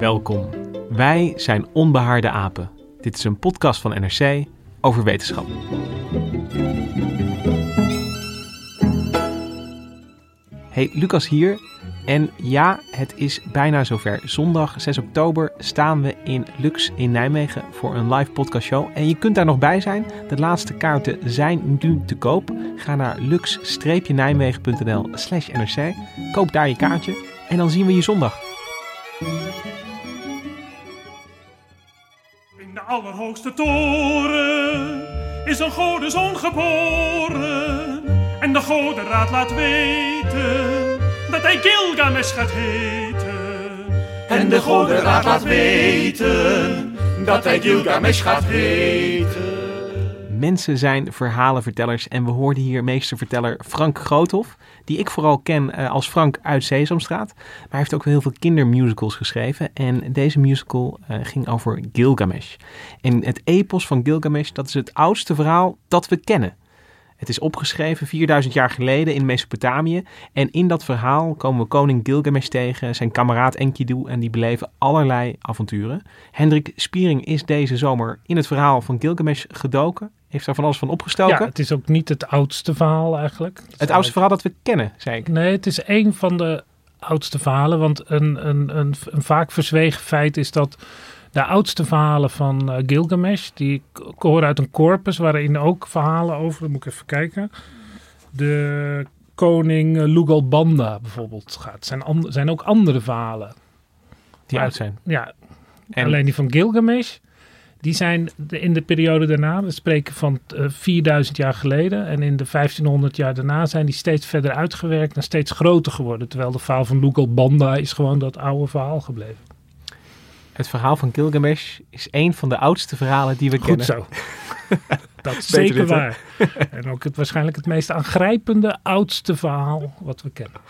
Welkom. Wij zijn Onbehaarde Apen. Dit is een podcast van NRC over wetenschap. Hey, Lucas hier. En ja, het is bijna zover. Zondag 6 oktober staan we in Lux in Nijmegen voor een live podcastshow. En je kunt daar nog bij zijn. De laatste kaarten zijn nu te koop. Ga naar lux-nijmegen.nl slash nrc. Koop daar je kaartje en dan zien we je zondag. In de allerhoogste toren is een godenzoon geboren. En de godenraad laat weten dat hij Gilgamesh gaat heten. En de godenraad laat weten dat hij Gilgamesh gaat heten. Mensen zijn verhalenvertellers en we hoorden hier meesterverteller Frank Groothoff, die ik vooral ken eh, als Frank uit Sesamstraat. Maar hij heeft ook heel veel kindermusicals geschreven en deze musical eh, ging over Gilgamesh. En het epos van Gilgamesh, dat is het oudste verhaal dat we kennen. Het is opgeschreven 4000 jaar geleden in Mesopotamië. En in dat verhaal komen we koning Gilgamesh tegen, zijn kameraad Enkidu en die beleven allerlei avonturen. Hendrik Spiering is deze zomer in het verhaal van Gilgamesh gedoken. Heeft daar van alles van opgestoken. Ja, het is ook niet het oudste verhaal eigenlijk. het oudste verhaal dat we kennen, zei ik. Nee, het is één van de oudste verhalen. Want een, een, een, een vaak verzwegen feit is dat de oudste verhalen van uh, Gilgamesh, die horen uit een corpus waarin ook verhalen over, dan moet ik even kijken, de koning uh, Lugalbanda bijvoorbeeld gaat. zijn, zijn ook andere verhalen. Die maar, oud zijn. Ja, en... alleen die van Gilgamesh, die zijn in de periode daarna, we spreken van uh, 4000 jaar geleden, en in de 1500 jaar daarna zijn die steeds verder uitgewerkt en steeds groter geworden. Terwijl de verhaal van Lugalbanda is gewoon dat oude verhaal gebleven. Het verhaal van Gilgamesh is een van de oudste verhalen die we Goed kennen. zo. Dat is zeker dit, waar. En ook het, waarschijnlijk het meest aangrijpende, oudste verhaal wat we kennen.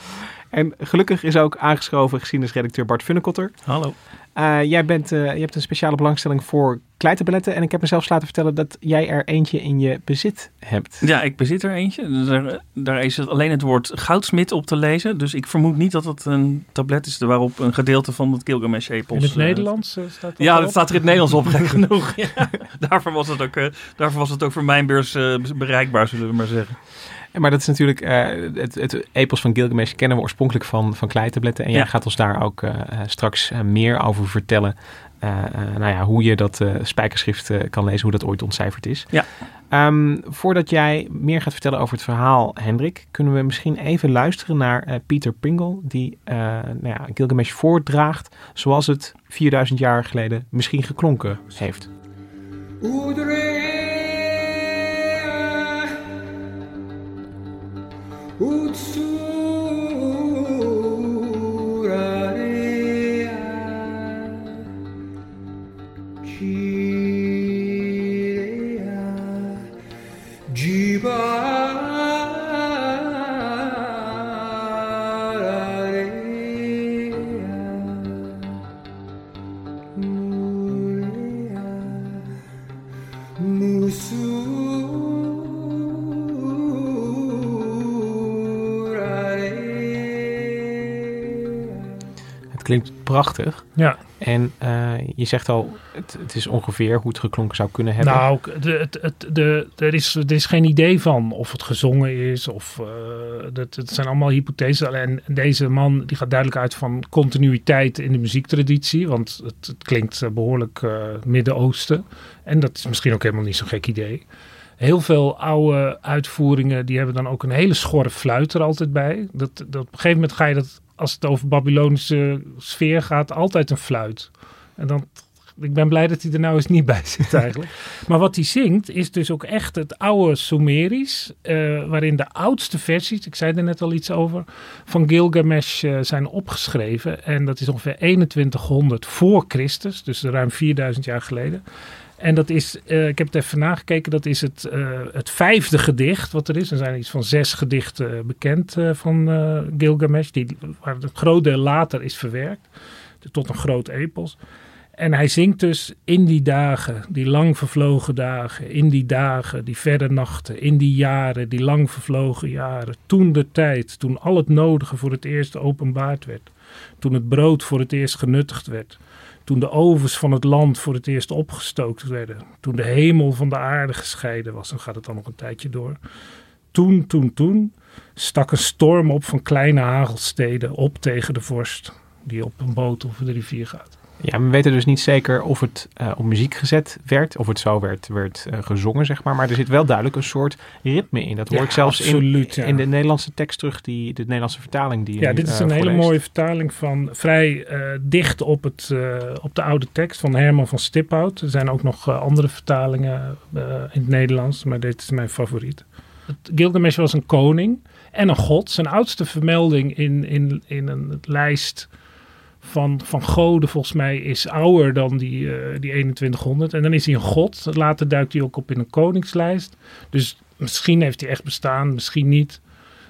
En gelukkig is ook aangeschoven geschiedenisredacteur Bart Funnekotter. Hallo. Uh, jij bent, uh, je hebt een speciale belangstelling voor kleiterbeletten. En ik heb mezelf laten vertellen dat jij er eentje in je bezit hebt. Ja, ik bezit er eentje. Daar, daar is het alleen het woord goudsmit op te lezen. Dus ik vermoed niet dat het een tablet is waarop een gedeelte van het Gilgamesh-epos... In het uh, Nederlands uh, staat dat Ja, dat staat er in het Nederlands op, gek genoeg. Ja, daarvoor, was het ook, uh, daarvoor was het ook voor mijn beurs uh, bereikbaar, zullen we maar zeggen. Maar dat is natuurlijk, uh, het, het epos van Gilgamesh kennen we oorspronkelijk van, van kleitabletten. En jij Ja. gaat ons daar ook uh, straks uh, meer over vertellen. Uh, nou ja, hoe je dat spijkerschrift kan lezen, hoe dat ooit ontcijferd is. Ja. Um, voordat jij meer gaat vertellen over het verhaal, Hendrik, kunnen we misschien even luisteren naar Peter Pringle, die nou ja, Gilgamesh voordraagt zoals het 4000 jaar geleden misschien geklonken heeft. Utsura klinkt prachtig. Ja. En eh, je zegt al, het, het, is ongeveer hoe het geklonken zou kunnen hebben. Nou, de, het, het, de, er, is, er is geen idee van of het gezongen is. Of, uh, dat, het zijn allemaal hypotheses. En deze man die gaat duidelijk uit van continuïteit in de muziektraditie. Want het, het klinkt behoorlijk uh, Midden-Oosten. En dat is misschien ook helemaal niet zo'n gek idee. Heel veel oude uitvoeringen die hebben dan ook een hele schorre fluit er altijd bij. Dat, dat, op een gegeven moment ga je dat als het over Babylonische sfeer gaat, altijd een fluit. En dan, ik ben blij dat hij er nou eens niet bij zit eigenlijk. maar wat hij zingt is dus ook echt het oude Sumerisch, uh, waarin de oudste versies, ik zei er net al iets over, van Gilgamesh uh, zijn opgeschreven. En dat is ongeveer 2100 voor Christus, dus ruim 4000 jaar geleden. En dat is, uh, ik heb het even nagekeken, dat is het, uh, het vijfde gedicht wat er is. Er zijn iets van zes gedichten bekend uh, van Gilgamesh, die, waar het groot deel later is verwerkt, tot een groot epos. En hij zingt dus in die dagen, die lang vervlogen dagen, in die dagen, die verre nachten, in die jaren, die lang vervlogen jaren, toen de tijd, toen al het nodige voor het eerst openbaard werd, toen het brood voor het eerst genuttigd werd toen de ovens van het land voor het eerst opgestookt werden. Toen de hemel van de aarde gescheiden was. Dan gaat het dan nog een tijdje door. Toen, toen, toen stak een storm op van kleine hagelsteden op tegen de vorst. Die op een boot over de rivier gaat. Ja, we weten dus niet zeker of het uh, op muziek gezet werd, of het zo werd, werd uh, gezongen, zeg maar. Maar er zit wel duidelijk een soort ritme in. Dat hoor ja, ik zelfs absoluut, in, ja. in de Nederlandse tekst terug, die, de Nederlandse vertaling die Ja, nu, dit is uh, een hele mooie vertaling van vrij dicht op, het, op de oude tekst van Herman van Stiphout. Er zijn ook nog andere vertalingen in het Nederlands, maar dit is mijn favoriet. Het, Gilgamesh was een koning en een god. Zijn oudste vermelding in, in, in een lijst van, van goden volgens mij is ouder dan die, uh, die 2100. En dan is hij een god. Later duikt hij ook op in een koningslijst. Dus misschien heeft hij echt bestaan, misschien niet.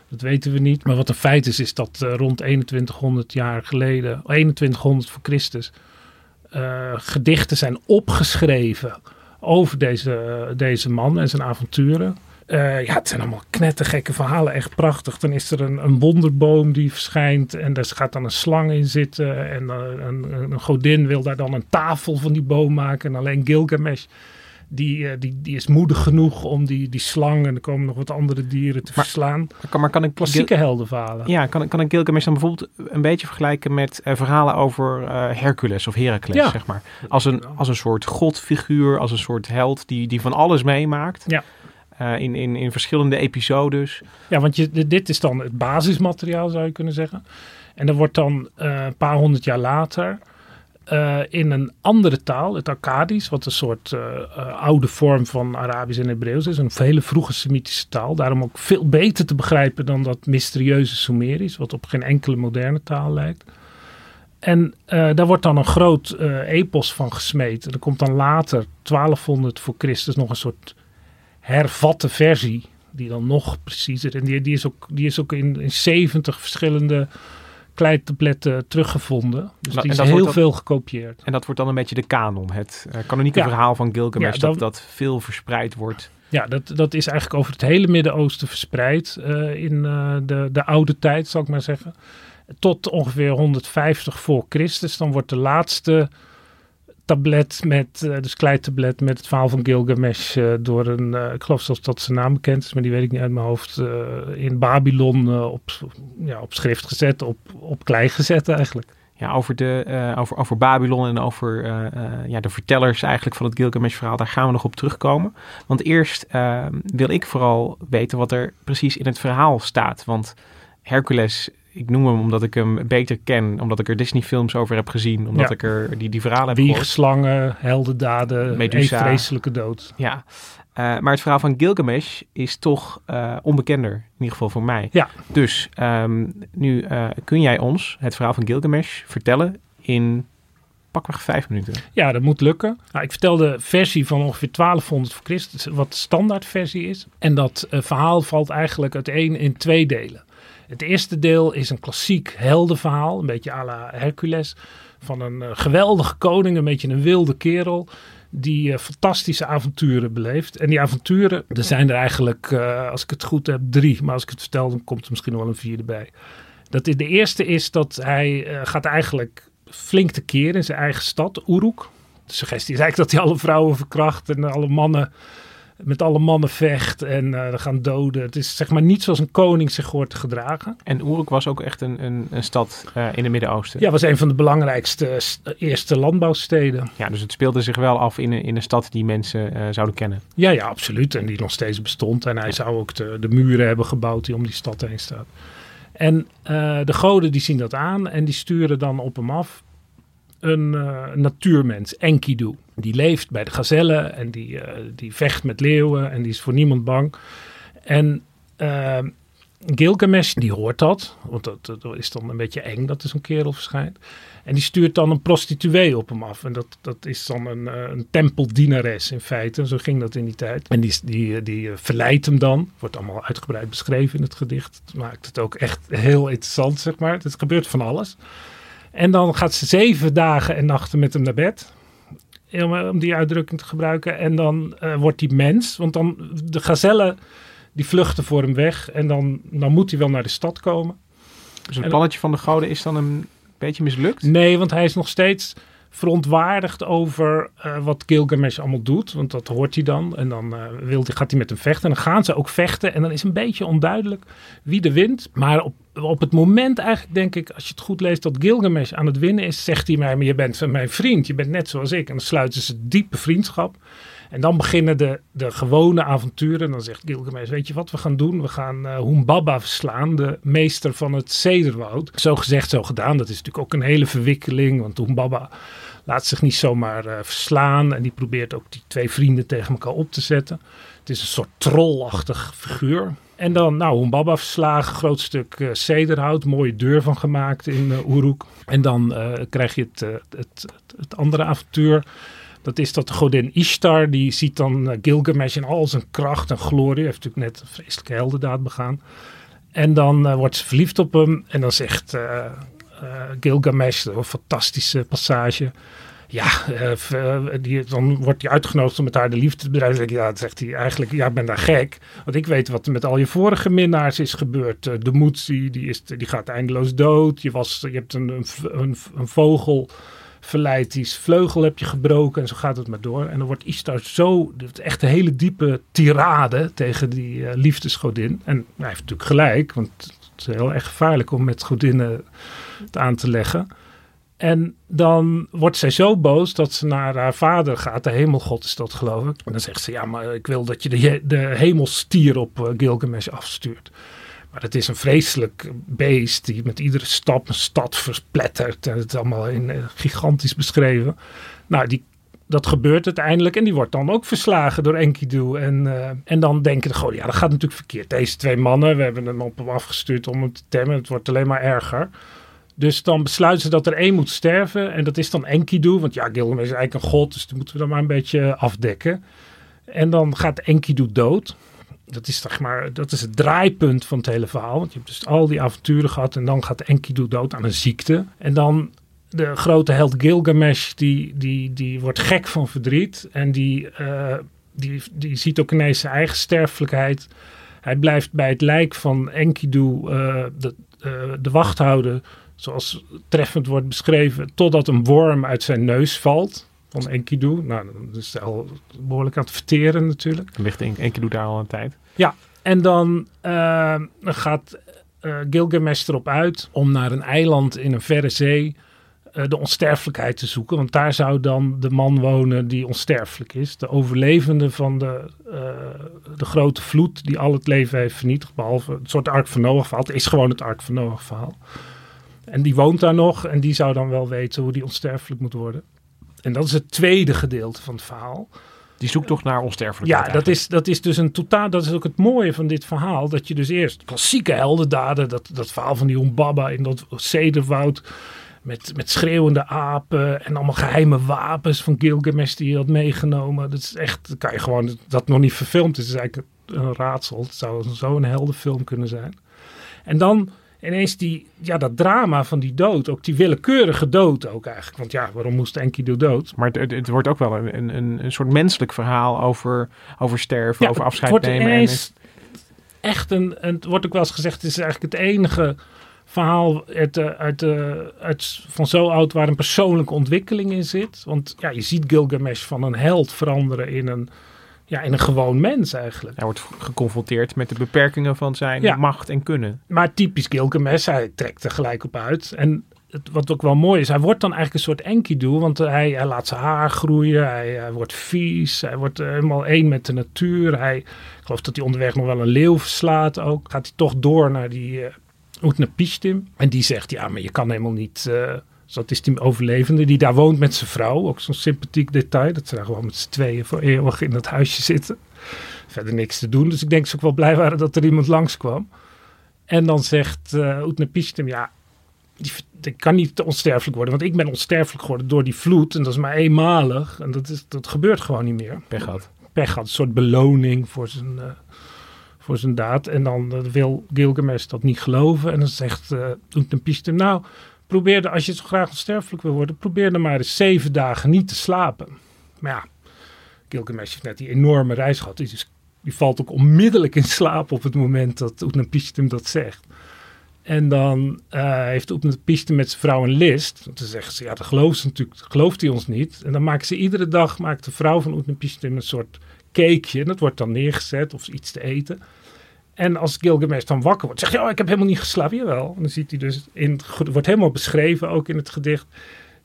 Dat weten we niet. Maar wat een feit is, is dat uh, rond 2100 jaar geleden, 2100 voor Christus, uh, gedichten zijn opgeschreven over deze, deze man en zijn avonturen. Uh, ja, het zijn allemaal knettergekke verhalen, echt prachtig. Dan is er een, een wonderboom die verschijnt en daar gaat dan een slang in zitten. En uh, een, een, godin wil daar dan een tafel van die boom maken. En alleen Gilgamesh, die, uh, die, die is moedig genoeg om die, die slang en er komen nog wat andere dieren te Maar- verslaan. Maar kan, maar kan ik Klassieke heldenverhalen. Ja, kan, kan ik Gilgamesh dan bijvoorbeeld een beetje vergelijken met eh, verhalen over eh, Hercules of Heracles, Ja. zeg maar. Als een, als een soort godfiguur, als een soort held die, die van alles meemaakt. Ja. Eh, in, in, in verschillende episodes. Ja, want je, dit is dan het basismateriaal, zou je kunnen zeggen. En er wordt dan eh, een paar honderd jaar later eh, in een andere taal, het Akkadisch, wat een soort oude vorm van Arabisch en Hebreeuws is, een hele vroege Semitische taal. Daarom ook veel beter te begrijpen dan dat mysterieuze Sumerisch, wat op geen enkele moderne taal lijkt. En daar wordt dan een groot epos van gesmeed. Er komt dan later, 1200 voor Christus, nog een soort hervatte versie. Die dan nog preciezer. En die, die, is, ook, die is ook in, in 70 verschillende kleitabletten teruggevonden. Dus die is dat heel dan- veel gekopieerd. En dat wordt dan een beetje de kanon. Het eh, kanonieke Ja. verhaal van Gilgamesh. Ja, dat, dat veel verspreid wordt. Ja, dat, dat is eigenlijk over het hele Midden-Oosten verspreid. eh, in eh, de, de oude tijd, zal ik maar zeggen. Tot ongeveer 150 voor Christus. Dan wordt de laatste tablet met, eh, dus kleitablet met het verhaal van Gilgamesh eh, door een, eh, ik geloof dat zijn naam bekend is, maar die weet ik niet uit mijn hoofd, in Babylon op, ja, op schrift gezet, op, op klei gezet eigenlijk. Ja, over, de, over, over Babylon en over ja, de vertellers eigenlijk van het Gilgamesh-verhaal, daar gaan we nog op terugkomen. Want eerst wil ik vooral weten wat er precies in het verhaal staat. Want Hercules, ik noem hem omdat ik hem beter ken, omdat ik er Disney-films over heb gezien, omdat Ja. ik er die, die verhalen heb gehoord. Wiegslangen, heldendaden, Medusa. een vreselijke dood. Ja, Eh, maar het verhaal van Gilgamesh is toch eh, onbekender, in ieder geval voor mij. Ja. Dus ehm, nu eh, kun jij ons het verhaal van Gilgamesh vertellen in pakweg vijf minuten. Ja, dat moet lukken. Nou, ik vertel de versie van ongeveer 1200 voor Christus, wat de standaardversie is. En dat verhaal valt eigenlijk uiteen in twee delen. Het eerste deel is een klassiek heldenverhaal, een beetje à la Hercules. Van een eh, geweldige koning, een beetje een wilde kerel. Die eh, fantastische avonturen beleeft. En die avonturen, er zijn er eigenlijk, eh, als ik het goed heb, drie. Maar als ik het vertel, dan komt er misschien wel een vierde bij. Dat in de eerste is dat hij gaat eigenlijk flink tekeer in zijn eigen stad, Uruk. De suggestie is eigenlijk dat hij alle vrouwen verkracht en alle mannen met alle mannen vecht en eh gaan doden. Het is zeg maar niet zoals een koning zich hoort te gedragen. En Uruk was ook echt een, een, een stad eh, in het Midden-Oosten. Ja, was een van de belangrijkste s- eerste landbouwsteden. Ja, dus het speelde zich wel af in een, in een stad die mensen eh, zouden kennen. Ja, ja, absoluut. En die nog steeds bestond. En hij zou ook de, de muren hebben gebouwd die om die stad heen staan. En eh, de goden die zien dat aan en die sturen dan op hem af een eh, natuurmens, Enkidu. Die leeft bij de gazellen en die, eh, die vecht met leeuwen en die is voor niemand bang. En eh, Gilgamesh die hoort dat, want dat, dat is dan een beetje eng dat er zo'n kerel verschijnt. En die stuurt dan een prostituee op hem af. En dat, dat is dan een, eh, een tempeldienares in feite. Zo ging dat in die tijd. En die, die, die eh, verleidt hem dan. Wordt allemaal uitgebreid beschreven in het gedicht. Het maakt het ook echt heel interessant, zeg maar. Het gebeurt van alles. En dan gaat ze zeven dagen en nachten met hem naar bed. Om, die uitdrukking te gebruiken. En dan eh, wordt hij mens. Want dan de gazellen die vluchten voor hem weg. En dan, dan moet hij wel naar de stad komen. Dus het En- plannetje van de goden is dan een beetje mislukt. Nee, want hij is nog steeds verontwaardigd over eh, wat Gilgamesh allemaal doet. Want dat hoort hij dan. En dan hij, gaat hij met hem vechten. En dan gaan ze ook vechten. En dan is een beetje onduidelijk wie er wint. Maar op, op het moment eigenlijk denk ik, als je het goed leest, dat Gilgamesh aan het winnen is, zegt hij mij, maar je bent mijn vriend. Je bent net zoals ik. En dan sluiten ze diepe vriendschap. En dan beginnen de, de gewone avonturen. En dan zegt Gilgamesh, weet je wat we gaan doen? We gaan eh Humbaba verslaan, de meester van het cederwoud. Zo gezegd, zo gedaan. Dat is natuurlijk ook een hele verwikkeling. Want Humbaba laat zich niet zomaar eh, verslaan. En die probeert ook die twee vrienden tegen elkaar op te zetten. Het is een soort trollachtig figuur. En dan, nou, Humbaba verslagen, groot stuk eh cederhout, mooie deur van gemaakt in eh Uruk. En dan krijg je het, het, het andere avontuur. Dat is dat de godin Ishtar, die ziet dan eh, Gilgamesh in al zijn kracht en glorie. Hij heeft natuurlijk net een vreselijke heldendaad begaan. En dan eh, wordt ze verliefd op hem. En dan zegt eh, Gilgamesh, een fantastische passage. Ja, die, dan wordt hij uitgenodigd om met haar de liefde te bedrijven. Ja, dan zegt hij eigenlijk, ja, ik ben daar gek. Want ik weet wat er met al je vorige minnaars is gebeurd. De Moetsi, die, is, die gaat eindeloos dood. Je, was, je hebt een, een, een vogel verleid, die vleugel heb je gebroken en zo gaat het maar door. En dan wordt Ishtar zo, echt een hele diepe tirade tegen die eh, liefdesgodin. En hij heeft natuurlijk gelijk, want het is heel erg gevaarlijk om met godinnen het aan te leggen. En dan wordt zij zo boos dat ze naar haar vader gaat. De hemelgod is dat, geloof ik. En dan zegt ze, ja, maar ik wil dat je de, de hemelstier op eh, Gilgamesh afstuurt. Maar het is een vreselijk beest die met iedere stap een stad verplettert. En het is allemaal in, eh, gigantisch beschreven. Nou, die, dat gebeurt uiteindelijk. En die wordt dan ook verslagen door Enkidu. En, eh, en dan denken de goden, ja, dat gaat natuurlijk verkeerd. Deze twee mannen, we hebben hem op hem afgestuurd om hem te temmen. Het wordt alleen maar erger. Dus dan besluiten ze dat er één moet sterven. En dat is dan Enkidu. Want ja, Gilgamesh is eigenlijk een god. Dus die moeten we dan maar een beetje afdekken. En dan gaat Enkidu dood. Dat is, zeg maar, dat is het draaipunt van het hele verhaal. Want je hebt dus al die avonturen gehad. En dan gaat Enkidu dood aan een ziekte. En dan de grote held Gilgamesh. Die, die, die wordt gek van verdriet. En die, eh, die, die ziet ook ineens zijn eigen sterfelijkheid. Hij blijft bij het lijk van Enkidu eh, de, eh, de wacht houden zoals treffend wordt beschreven, totdat een worm uit zijn neus valt van Enkidu. Nou, dat is al behoorlijk aan het verteren natuurlijk. Ligt Enkidu daar al een tijd. En dan eh, gaat eh, Gilgamesh erop uit om naar een eiland in een verre zee eh, de onsterfelijkheid te zoeken. Want daar zou dan de man wonen die onsterfelijk is. De overlevende van de, de grote vloed die al het leven heeft vernietigd. Behalve het soort Ark van Noach verhaal. Het is gewoon het Ark van Noach verhaal. En die woont daar nog en die zou dan wel weten hoe die onsterfelijk moet worden. En dat is het tweede gedeelte van het verhaal. Die zoekt toch naar onsterfelijkheid. Ja, dat is, dat is dus een totaal. Dat is ook het mooie van dit verhaal. Dat je dus eerst klassieke heldendaden. Dat, dat verhaal van die Humbaba in dat cederwoud. Met, met schreeuwende apen. En allemaal geheime wapens van Gilgamesh die je had meegenomen. Dat is echt. dat kan je gewoon. Dat nog niet verfilmd is, is eigenlijk een raadsel. Het zou zo'n heldenfilm kunnen zijn. En dan ineens die, ja, dat drama van die dood. Ook die willekeurige dood ook eigenlijk. Want ja, waarom moest Enkidu dood? Maar het, het, wordt ook wel een, een, een soort menselijk verhaal over, over sterven, Ja, over afscheid nemen. En ineens echt een, een- het wordt ook wel eens gezegd, het is eigenlijk het enige verhaal uit, uit, uit, van zo oud waar een persoonlijke ontwikkeling in zit. Want ja, je ziet Gilgamesh van een held veranderen in een, ja, in een gewoon mens eigenlijk. Hij wordt geconfronteerd met de beperkingen van zijn Ja. macht en kunnen. Maar typisch Gilgamesh, hij trekt er gelijk op uit. En het, wat ook wel mooi is, hij wordt dan eigenlijk een soort Enkidu. Want hij, hij laat zijn haar groeien, hij, hij wordt vies, hij wordt eh, helemaal één met de natuur. Hij, ik geloof dat hij onderweg nog wel een leeuw verslaat ook. Gaat hij toch door naar die uh, Utnapishtim. En die zegt, ja, maar je kan helemaal niet... eh, zo, dat is die overlevende die daar woont met zijn vrouw. Ook zo'n sympathiek detail. Dat ze daar gewoon met z'n tweeën voor eeuwig in dat huisje zitten. Verder niks te doen. Dus ik denk dat ze ook wel blij waren dat er iemand langskwam. En dan zegt uh, Utnapishtim, ja, die, die kan niet onsterfelijk worden. Want ik ben onsterfelijk geworden door die vloed. En dat is maar eenmalig. En dat, is, dat gebeurt gewoon niet meer. Pech gehad. Pech had, een soort beloning voor zijn, uh, voor zijn daad. En dan uh, wil Gilgamesh dat niet geloven. En dan zegt uh, Utnapishtim, nou, probeer er, als je zo graag onsterfelijk wil worden, probeer er maar eens zeven dagen niet te slapen. Maar ja, Gilgamesh heeft net die enorme reis die valt ook onmiddellijk in slaap op het moment dat Utnapishtim dat zegt. En dan uh, heeft Utnapishtim met zijn vrouw een list. Want dan zegt ze, ja, dat gelooft natuurlijk, gelooft hij ons niet. En dan maakt ze iedere dag, maakt de vrouw van Utnapishtim een soort cakeje. En dat wordt dan neergezet of iets te eten. En als Gilgamesh dan wakker wordt, zegt hij, oh, ik heb helemaal niet geslapen. Jawel. En dan ziet hij dus, in, wordt helemaal beschreven, ook in het gedicht,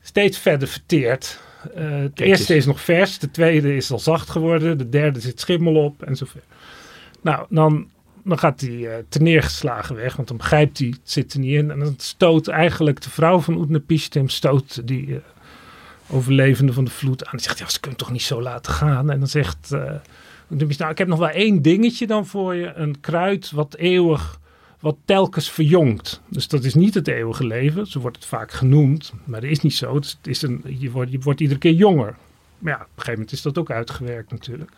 steeds verder verteerd. Uh, het Kijk eerste eens. is nog vers, de tweede is al zacht geworden, de derde zit schimmel op en zo verder. Nou, dan, dan gaat hij uh, te neergeslagen weg, want dan begrijpt hij, het zit er niet in. En dan stoot eigenlijk de vrouw van Utnapishtim, stoot die uh, overlevende van de vloed aan. Die zegt, ja, ze kunnen toch niet zo laten gaan? En dan zegt ik heb nog wel één dingetje dan voor je. Een kruid wat eeuwig, wat telkens verjongt. Dus dat is niet het eeuwige leven, zo wordt het vaak genoemd. Maar dat is niet zo, een, je, wordt, je wordt iedere keer jonger. Maar ja, op een gegeven moment is dat ook uitgewerkt natuurlijk.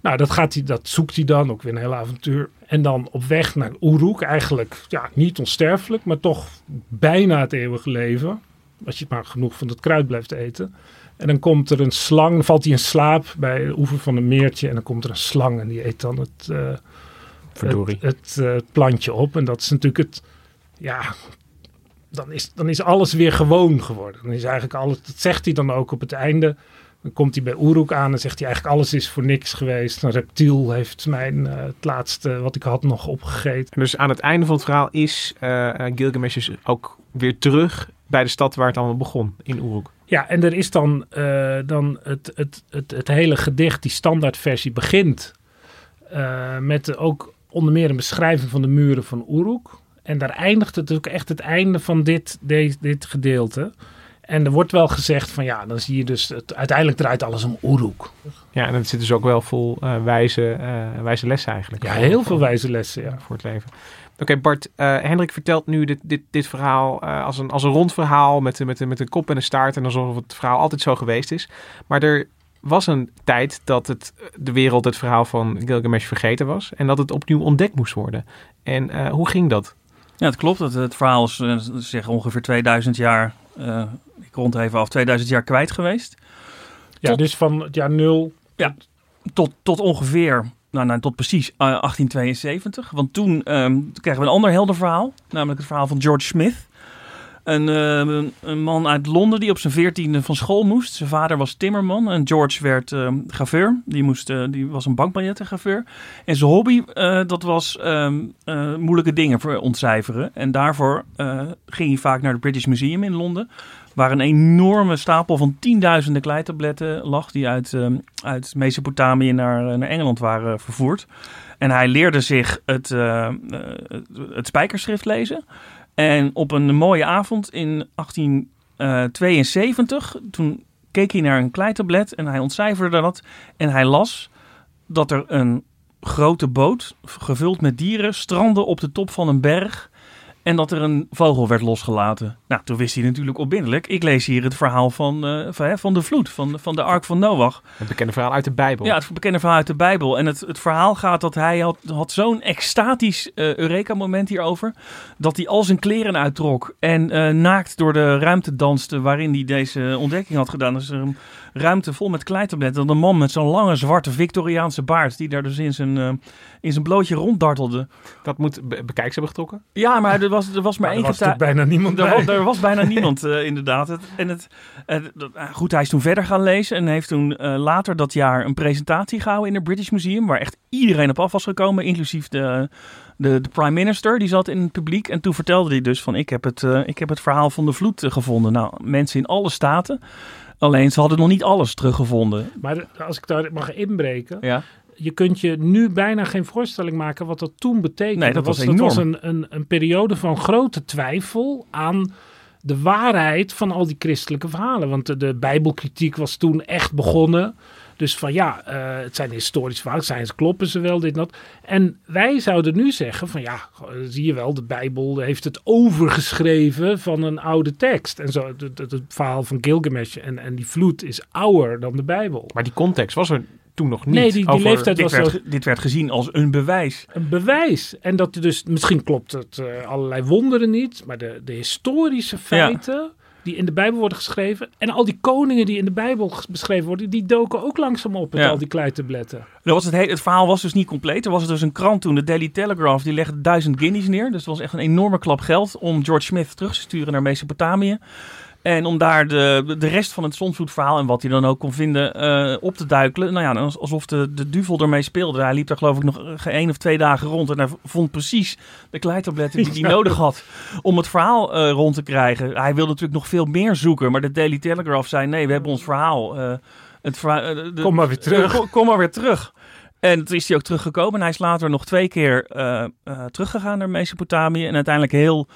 Nou, dat, gaat hij, dat zoekt hij dan, ook weer een heel avontuur. En dan op weg naar Uruk, eigenlijk ja, niet onsterfelijk, maar toch bijna het eeuwige leven. Als je maar genoeg van dat kruid blijft eten. En dan komt er een slang, dan valt hij in slaap bij de oever van een meertje. En dan komt er een slang en die eet dan het, uh, het, het uh, plantje op. En dat is natuurlijk het, ja, dan is, dan is alles weer gewoon geworden. Dan is eigenlijk alles, dat zegt hij dan ook op het einde. Dan komt hij bij Uruk aan en zegt hij eigenlijk alles is voor niks geweest. Een reptiel heeft mijn uh, het laatste wat ik had nog opgegeten. En dus aan het einde van het verhaal is uh, Gilgamesh ook weer terug bij de stad waar het allemaal begon, in Uruk. Ja, en er is dan, uh, dan het, het, het, het hele gedicht, die standaardversie, begint uh, met ook onder meer een beschrijving van de muren van Uruk. En daar eindigt het ook echt het einde van dit, dit, dit gedeelte. En er wordt wel gezegd van ja, dan zie je dus, het, uiteindelijk draait alles om Uruk. Ja, en het zit dus ook wel vol uh, wijze, wijze lessen eigenlijk. Ja, heel veel wijze lessen, ja. Voor het leven. Oké, okay, Bart, uh, Hendrik vertelt nu dit, dit, dit verhaal als, een, als een rond verhaal met, met, met een kop en een staart. En alsof het verhaal altijd zo geweest is. Maar er was een tijd dat het, de wereld het verhaal van Gilgamesh vergeten was. En dat het opnieuw ontdekt moest worden. En hoe ging dat? Ja, het klopt. Het, het verhaal is zeg ongeveer 2000 jaar uh, ik rond even af 2000 jaar kwijt geweest. Ja, tot, dus van het jaar nul. Ja, tot, tot ongeveer, nou, nou tot precies uh, 1872. Want toen, um, kregen we een ander helder verhaal. Namelijk het verhaal van George Smith. Een, uh, een man uit Londen die op zijn veertiende van school moest. Zijn vader was timmerman en George werd uh, graveur. Die, moest, uh, die was een bankbiljettengraveur. En zijn hobby, uh, dat was moeilijke dingen ontcijferen. En daarvoor ging hij vaak naar het British Museum in Londen. Waar een enorme stapel van tienduizenden kleitabletten lag. Die uit, um, uit Mesopotamië naar, naar Engeland waren vervoerd. En hij leerde zich het, het spijkerschrift lezen. En op een mooie avond in 1872, toen keek hij naar een kleitablet en hij ontcijferde dat. En hij las dat er een grote boot, gevuld met dieren, strandde op de top van een berg. En dat er een vogel werd losgelaten. Nou, toen wist hij natuurlijk onmiddellijk. Ik lees hier het verhaal van, uh, van, van de vloed, van, van de ark van Noach. Het bekende verhaal uit de Bijbel. Ja, het bekende verhaal uit de Bijbel. En het, het verhaal gaat dat hij had, had zo'n extatisch uh, Eureka-moment hierover. Dat hij al zijn kleren uittrok en uh, naakt door de ruimte danste waarin hij deze ontdekking had gedaan. Dus een ruimte vol met kleitabletten. Dat een man met zo'n lange zwarte Victoriaanse baard, die daar dus in zijn, in zijn blootje ronddartelde. Dat moet be bekijks hebben getrokken? Ja, maar er was er was maar Maar één er was bijna niemand Er was, bij. er was bijna niemand, eh, inderdaad. Het, en het, het- ah, goed, hij is toen verder gaan lezen en heeft toen eh, later dat jaar een presentatie gehouden in het British Museum, waar echt iedereen op af was gekomen, inclusief de, de, de prime minister, die zat in het publiek. En toen vertelde hij dus van, ik heb het, eh, ik heb het verhaal van de vloed eh, gevonden. Nou, mensen in alle staten, alleen ze hadden nog niet alles teruggevonden. Maar als ik daar mag inbreken. Ja. Je kunt je nu bijna geen voorstelling maken wat dat toen betekende. Nee, dat was dat was een, een, een periode van grote twijfel aan de waarheid van al die christelijke verhalen. Want de, de bijbelkritiek was toen echt begonnen. Dus van ja, eh, het zijn historische verhalen, zijn kloppen ze wel, dit en dat. En wij zouden nu zeggen van ja, zie je wel, de Bijbel heeft het overgeschreven van een oude tekst. En zo, het, het, het verhaal van Gilgamesh en, en die vloed is ouder dan de Bijbel. Maar die context was er toen nog niet. Nee, die- die over- leeftijd- Dit was werd, zo- dit werd gezien als een bewijs. een bewijs. En dat dus, misschien klopt het eh, allerlei wonderen niet, maar de, de historische feiten die in de Bijbel worden geschreven en al die koningen die in de Bijbel beschreven worden, die doken ook langzaam op met Ja. al die kleitabletten. Dat was het, hele, het verhaal was dus niet compleet. Er was dus een krant toen, de Daily Telegraph, die legde duizend guineas neer. Dus het was echt een enorme klap geld om George Smith terug te sturen naar Mesopotamië. En om daar de, de rest van het Zonsvloedverhaal en wat hij dan ook kon vinden eh, op te duikelen. Nou ja, alsof de, de duvel ermee speelde. Hij liep daar geloof ik nog eh, één of twee dagen rond. En hij vond precies de kleitabletten die hij nodig had om het verhaal eh, rond te krijgen. Hij wilde natuurlijk nog veel meer zoeken. Maar de Daily Telegraph zei nee, we hebben ons verhaal. het verhaal de- Kom maar weer terug. Kom, kom maar weer terug. En toen is hij ook teruggekomen. En hij is later nog twee keer teruggegaan naar Mesopotamië. En uiteindelijk heel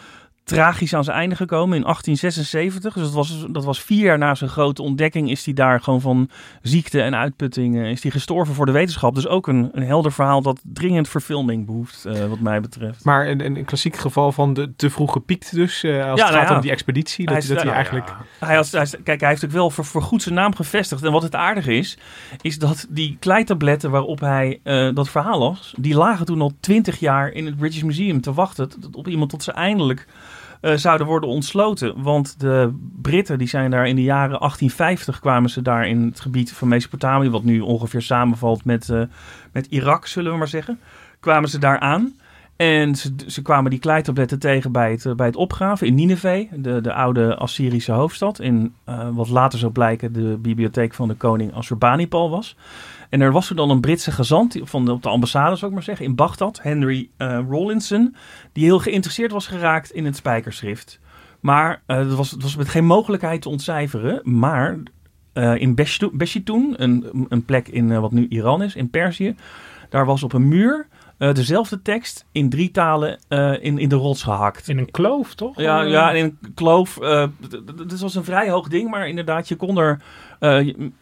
tragisch aan zijn einde gekomen in 1876. Dus dat was, dat was vier jaar na zijn grote ontdekking. Is hij daar gewoon van ziekte en uitputting eh, is hij gestorven voor de wetenschap. Dus ook een, een helder verhaal dat dringend verfilming behoeft, eh, wat mij betreft. Maar een, een klassiek geval van de te vroeg gepiekt dus. eh, als Ja, het nou gaat ja. om die expeditie. Dat Hij is- dat hij nou eigenlijk... Hij had, hij, kijk, hij heeft ook wel voor, voor goed zijn naam gevestigd. En wat het aardige is, is dat die kleitabletten waarop hij dat verhaal las, die lagen toen al twintig jaar in het British Museum te wachten tot- op iemand tot ze eindelijk eh, zouden worden ontsloten. Want de Britten, die zijn daar in de jaren 1850 kwamen ze daar in het gebied van Mesopotamië, wat nu ongeveer samenvalt met, eh, met Irak, zullen we maar zeggen, kwamen ze daar aan. En ze, ze kwamen die kleitabletten tegen bij het, eh, bij het opgraven in Nineveh, de, de oude Assyrische hoofdstad. In wat later zou blijken de bibliotheek van de koning Assurbanipal was. En er was er dan een Britse gezant van op de ambassade, zou ik maar zeggen, in Bagdad, Henry eh, Rawlinson, die heel geïnteresseerd was geraakt in het spijkerschrift. Maar eh, het, was, het was met geen mogelijkheid te ontcijferen. Maar eh, in Beshitun, een, een plek in wat nu Iran is, in Perzië, daar was op een muur eh, dezelfde tekst in drie talen eh, in, in de rots gehakt. In een kloof, toch? Ja, Eh, ja, in een kloof. eh, Het was een vrij hoog ding, maar inderdaad, je kon er eh,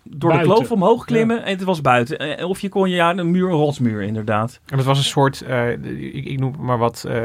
door Buiten. de kloof omhoog klimmen en het was buiten. Of je kon je, ja, een muur, een rotsmuur inderdaad. En dat was een soort, eh, ik, ik noem maar wat, eh,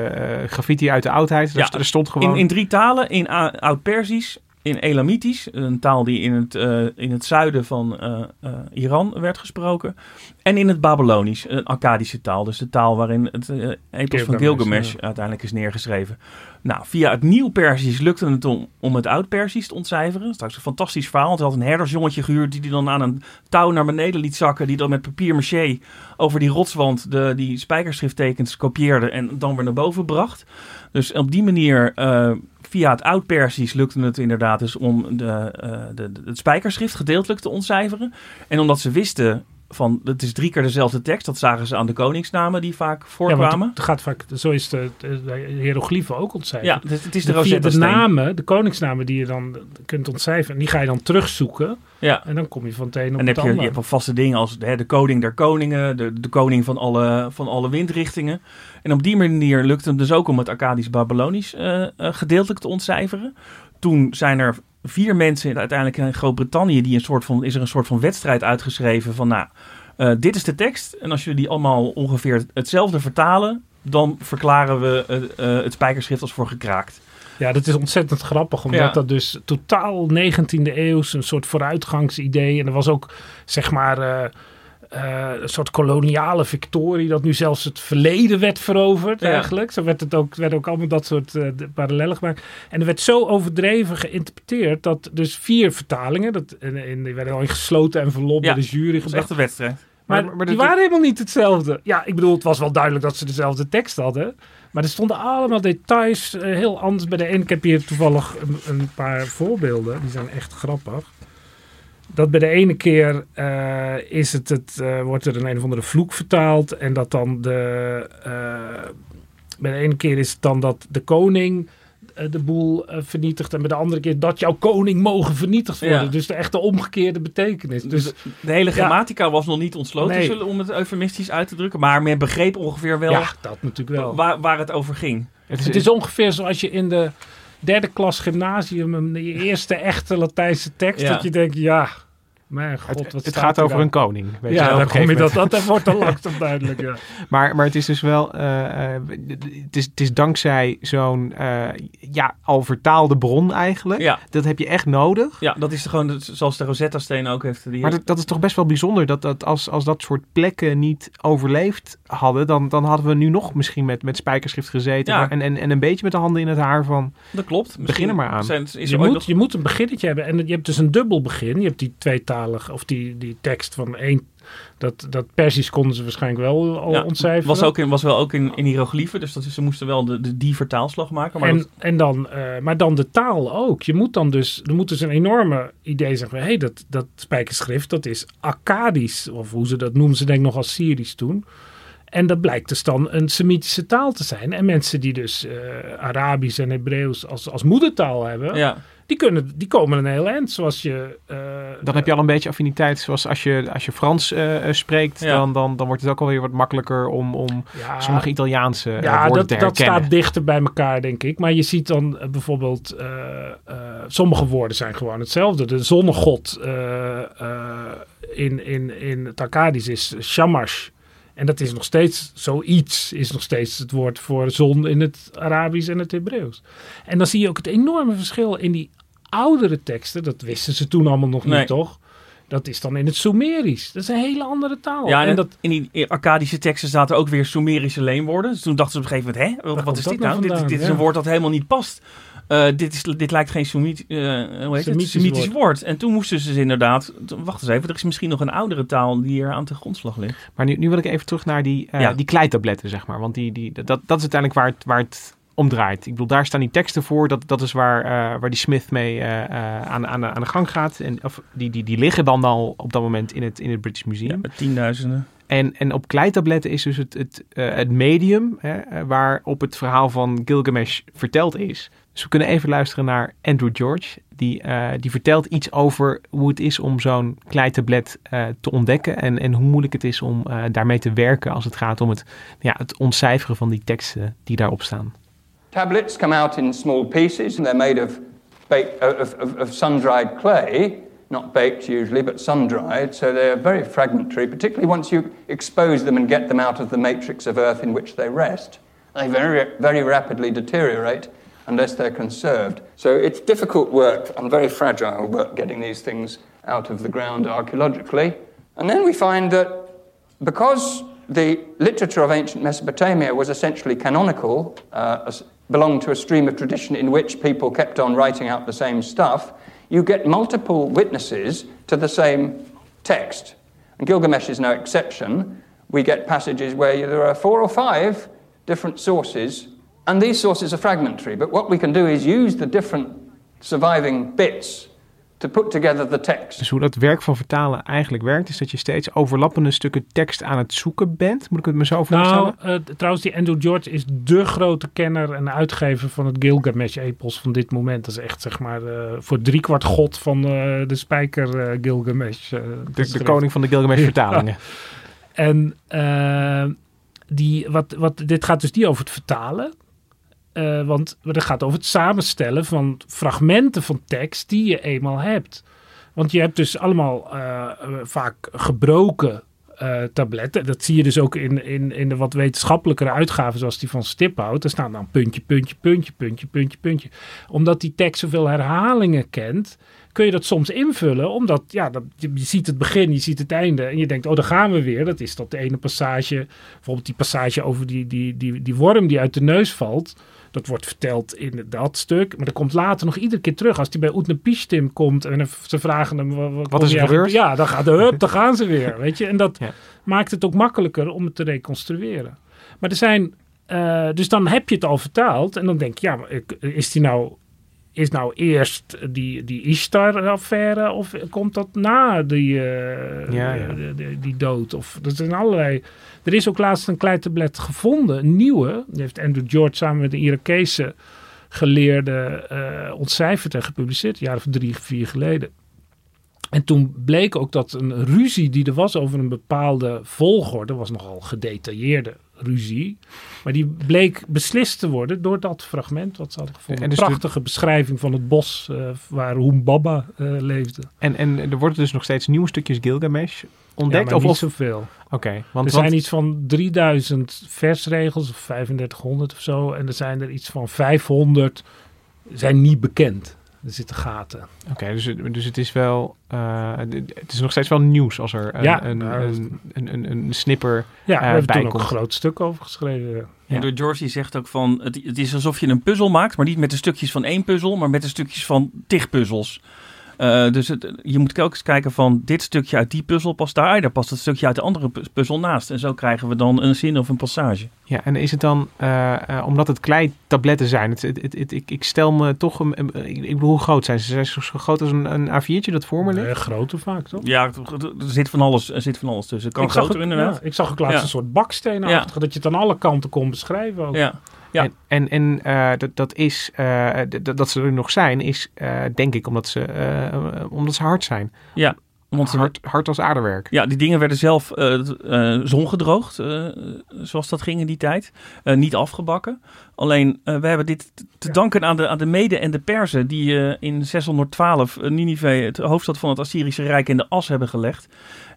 graffiti uit de oudheid. Dus Ja, er stond gewoon... In, in drie talen, in Oud-Persisch, in Elamitisch, een taal die in het, eh, in het zuiden van eh, eh, Iran werd gesproken. En in het Babylonisch, een Akkadische taal. Dus de taal waarin het epos van Gilgamesh, ja. uiteindelijk is neergeschreven. Nou, via het Nieuw-Persisch lukte het om, om het Oud-Persisch te ontcijferen. Dat is trouwens een fantastisch verhaal. Want hij had een herdersjongetje gehuurd die die dan aan een touw naar beneden liet zakken. Die dan met papier maché over die rotswand de, die spijkerschrifttekens kopieerde en dan weer naar boven bracht. Dus op die manier, via het Oud-Persisch, lukte het inderdaad dus om eh, de, de- het spijkerschrift gedeeltelijk te ontcijferen. En omdat ze wisten van het is drie keer dezelfde tekst, dat zagen ze aan de koningsnamen die vaak Ja, voorkwamen. want het gaat vaak, zo is de, de, de hieroglyphen ook ontcijferd. Ja, het, het is de, de, de namen, de koningsnamen die je dan kunt ontcijferen, die ga je dan terugzoeken. Ja. En dan kom je van het een op En dan het heb je, je hebt wel vaste dingen als hè, de koning der koningen, de, de koning van alle, van alle windrichtingen. En op die manier lukt het dus ook om het Akkadisch-Babylonisch eh, eh, gedeeltelijk te ontcijferen. Toen zijn er vier mensen uiteindelijk in Groot-Brittannië, die een soort van, is er een soort van wedstrijd uitgeschreven van nou, eh, dit is de tekst. En als jullie die allemaal ongeveer hetzelfde vertalen, dan verklaren we eh, eh, het spijkerschrift als voor gekraakt. Ja, dat is ontzettend grappig, omdat Ja. dat dus totaal 19e eeuws een soort vooruitgangsidee. En er was ook, zeg maar, eh, een soort koloniale victorie, dat nu zelfs het verleden werd veroverd Ja. eigenlijk. Zo werd het ook, werd ook allemaal dat soort de parallellen gemaakt. En er werd zo overdreven geïnterpreteerd dat dus vier vertalingen, dat, en, en die werden al in gesloten en verlopt Ja, door de jury is echt gebracht. een wedstrijd. Maar, Maar- maar die waren helemaal niet hetzelfde. Ja, ik bedoel, het was wel duidelijk dat ze dezelfde tekst hadden. Maar er stonden allemaal details eh, heel anders bij de ene. Ik heb hier toevallig een, een paar voorbeelden. Die zijn echt grappig. Dat bij de ene keer eh, is het, het eh, wordt er een een of andere vloek vertaald. En dat dan de... eh, bij de ene keer is het dan dat de koning de boel vernietigt. En bij de andere keer dat jouw koning mogen vernietigd worden. Ja. Dus de echte omgekeerde betekenis. Dus Dus de hele Ja. grammatica was nog niet ontsloten, Nee. zullen- om het eufemistisch uit te drukken. Maar men begreep ongeveer wel ja, dat natuurlijk wel. waar, waar het over ging. Het is, Het is ongeveer zoals je in de derde klas gymnasium een je eerste echte Latijnse tekst Ja. dat je denkt, ja, mijn god, het, wat het gaat er over dan? een koning. Weet je Ja, op dan kom je dat, dat wordt dan langzaam duidelijk. Ja. Maar, maar het is dus wel, eh, eh, het, is, het is dankzij zo'n eh, ja, al vertaalde bron eigenlijk. Ja, Dat heb je echt nodig. ja dat is gewoon zoals de Rosetta-steen ook heeft. Die Maar dat, dat is toch best wel bijzonder dat, dat als, als dat soort plekken niet overleefd hadden, dan, dan hadden we nu nog misschien met, met spijkerschrift gezeten. Ja. maar- En, en, en een beetje met de handen in het haar van. dat klopt. Begin er maar aan. Zijn, is Je, er moet, nog- je moet een beginnetje hebben en je hebt dus een dubbel begin. Je hebt die of die, die tekst van één, dat, dat Persisch konden ze waarschijnlijk wel al Ja, ontcijferen. was, ook in, was wel ook in, in hieroglyphen, dus dat is, ze moesten wel de, de, die vertaalslag maken. Maar en, dat- en dan, eh, maar dan de taal ook. Je moet dan dus, er moet dus een enorme idee zijn van, hé, hey, dat, dat spijkerschrift, dat is Akkadisch, of hoe ze dat noemen, ze denk ik nog als Syrisch toen. En dat blijkt dus dan een Semitische taal te zijn. En mensen die dus eh, Arabisch en Hebreeuws als, als moedertaal hebben, ja, die, kunnen, die komen een heel eind. Zoals je... eh, Dan heb je al een beetje affiniteit. Zoals als je, als je Frans eh, eh, spreekt, Ja. dan, dan, dan wordt het ook alweer wat makkelijker om, om ja, sommige Italiaanse Ja, woorden dat, te dat herkennen. staat dichter bij elkaar, denk ik. Maar je ziet dan bijvoorbeeld, sommige woorden zijn gewoon hetzelfde. De zonnegod in, in, in het Akkadisch is Shamash. En dat is nog steeds zoiets, is nog steeds het woord voor zon in het Arabisch en het Hebreeuws. En dan zie je ook het enorme verschil in die oudere teksten. Dat wisten ze toen allemaal nog Nee. niet, toch? Dat is dan in het Sumerisch. Dat is een hele andere taal. ja en, en dat, in die Akkadische teksten zaten ook weer Sumerische leenwoorden. Dus toen dachten ze op een gegeven moment, hè, wat, komt is dat dit nou nou? Dit, dit is een woord dat helemaal niet past. Eh, dit, is, dit lijkt geen eh, hoe heet het? Semitisch woord. woord. En toen moesten ze dus inderdaad, wacht eens even, er is misschien nog een oudere taal die hier aan de grondslag ligt. Maar nu, nu wil ik even terug naar die, Ja. die kleitabletten, zeg maar. Want die, die, dat, dat is uiteindelijk waar het, waar het om draait. Ik bedoel, daar staan die teksten voor. Dat, dat is waar, waar die Smith mee aan, aan, de- aan de gang gaat. En, of, die, die, die liggen dan al op dat moment in het, in het British Museum. Ja, met tienduizenden. En, en op kleitabletten is dus het, het, het medium hè, waarop het verhaal van Gilgamesh verteld is. Dus we kunnen even luisteren naar Andrew George. Die, eh, die vertelt iets over hoe het is om zo'n kleitablet eh, te ontdekken. En, en hoe moeilijk het is om eh, daarmee te werken als het gaat om het, ja, het ontcijferen van die teksten die daarop staan. Tablets come out in small pieces, and they're made of, of, of, of sun-dried clay, not baked usually, but sun-dried, so they're very fragmentary, particularly once you expose them and get them out of the matrix of Earth in which they rest. They very, very rapidly deteriorate unless they're conserved. So it's difficult work and very fragile work getting these things out of the ground archaeologically. And then we find that because the literature of ancient Mesopotamia was essentially canonical, uh, belonged to a stream of tradition in which people kept on writing out the same stuff, you get multiple witnesses to the same text. And Gilgamesh is no exception. We get passages where there are four or five different sources, and these sources are fragmentary. But what we can do is use the different surviving bits to put together the text. Dus hoe dat werk van vertalen eigenlijk werkt, is dat je steeds overlappende stukken tekst aan het zoeken bent. Moet ik het me zo voorstellen? Nou, eh, trouwens, die Andrew George is dé grote kenner en uitgever van het Gilgamesh-epos van dit moment. Dat is echt, zeg maar, eh, voor driekwart god van eh, de spijker Gilgamesh. eh, de, de koning van de Gilgamesh vertalingen. En die, wat, wat, dit gaat dus niet over het vertalen. Eh, want het gaat over het samenstellen van fragmenten van tekst die je eenmaal hebt. Want je hebt dus allemaal eh, eh, vaak gebroken eh, tabletten. Dat zie je dus ook in, in, in de wat wetenschappelijkere uitgaven, zoals die van Stiphout. Daar staan dan puntje, puntje, puntje, puntje, puntje, puntje. Omdat die tekst zoveel herhalingen kent, kun je dat soms invullen. Omdat ja, je, je ziet het begin, je ziet het einde. En je denkt, oh, daar gaan we weer. Dat is dat de ene passage, bijvoorbeeld die passage over die, die, die, die worm die uit de neus valt. Dat wordt verteld in dat stuk. Maar dat komt later nog iedere keer terug. Als hij bij Utnapishtim komt en ze vragen hem... Wat, Wat is er gebeurd? Ja, dan, gaat de, hup, dan gaan ze weer. Weet je? En dat Ja. maakt het ook makkelijker om het te reconstrueren. Maar er zijn... eh, dus dan heb je het al vertaald. En dan denk je, ja, maar is die nou... Is nou eerst die, die Ishtar-affaire of komt dat na die, eh, Ja, ja. die, die- die dood? Of, er zijn allerlei... Er is ook laatst een klein tablet gevonden, een nieuwe. Die heeft Andrew George samen met een Irakese geleerde eh ontcijferd en gepubliceerd, een jaar of drie, vier geleden. En toen bleek ook dat een ruzie die er was over een bepaalde volgorde, was nogal gedetailleerde ruzie, maar die bleek beslist te worden door dat fragment wat ze hadden gevonden. En Een dus de- prachtige beschrijving van het bos eh, waar Humbaba eh leefde. En, en er worden dus nog steeds nieuwe stukjes Gilgamesh ontdekt? ja, maar of, niet of, zoveel. Oké, want, er zijn want- iets van 3000 versregels of 3500 of zo. En er zijn er iets van 500 zijn niet bekend. Er zitten gaten. Oké, dus, het- dus het is wel. eh, het is nog steeds wel nieuws als er een, Ja, een, nou, een, een, een, een snipper. Ja, we eh, hebben toen ook een groot stuk over geschreven. Ja. En door George die zegt ook van, het, het is alsof je een puzzel maakt, maar niet met de stukjes van één puzzel, maar met de stukjes van tig puzzels. Eh, dus het, je moet telkens kijken van dit stukje uit die puzzel past daar, daar past het stukje uit de andere pu- puzzel naast. En zo krijgen we dan een zin of een passage. Ja, en is het dan, eh, eh, omdat het klei-tabletten zijn, het, het, het, het- ik, ik stel me toch, een, ik, ik bedoel, hoe groot zijn ze? Zijn ze zo groot als een, een A4'tje dat voor me ligt? Eh, groter vaak, toch? Ja, er, zit van alles, er zit van alles tussen. Het kan ik, zag ook, inderdaad. ja, ik zag ook laatst Ja. een soort baksteenachtig, dat je het aan alle kanten kon beschrijven. Ook. Ja. Ja. En, en, en eh, dat, dat is, eh, dat ze er nog zijn, is eh, denk ik omdat ze, omdat ze hard zijn. Ja, want ze- hard, hard als aardewerk. Ja, die dingen werden zelf zongedroogd, zoals dat ging in die tijd. Niet afgebakken. Alleen, eh, we hebben dit te danken aan de, aan de Mede en de Perzen... die eh, in 612 uh, Ninive, het hoofdstad van het Assyrische Rijk, in de as hebben gelegd.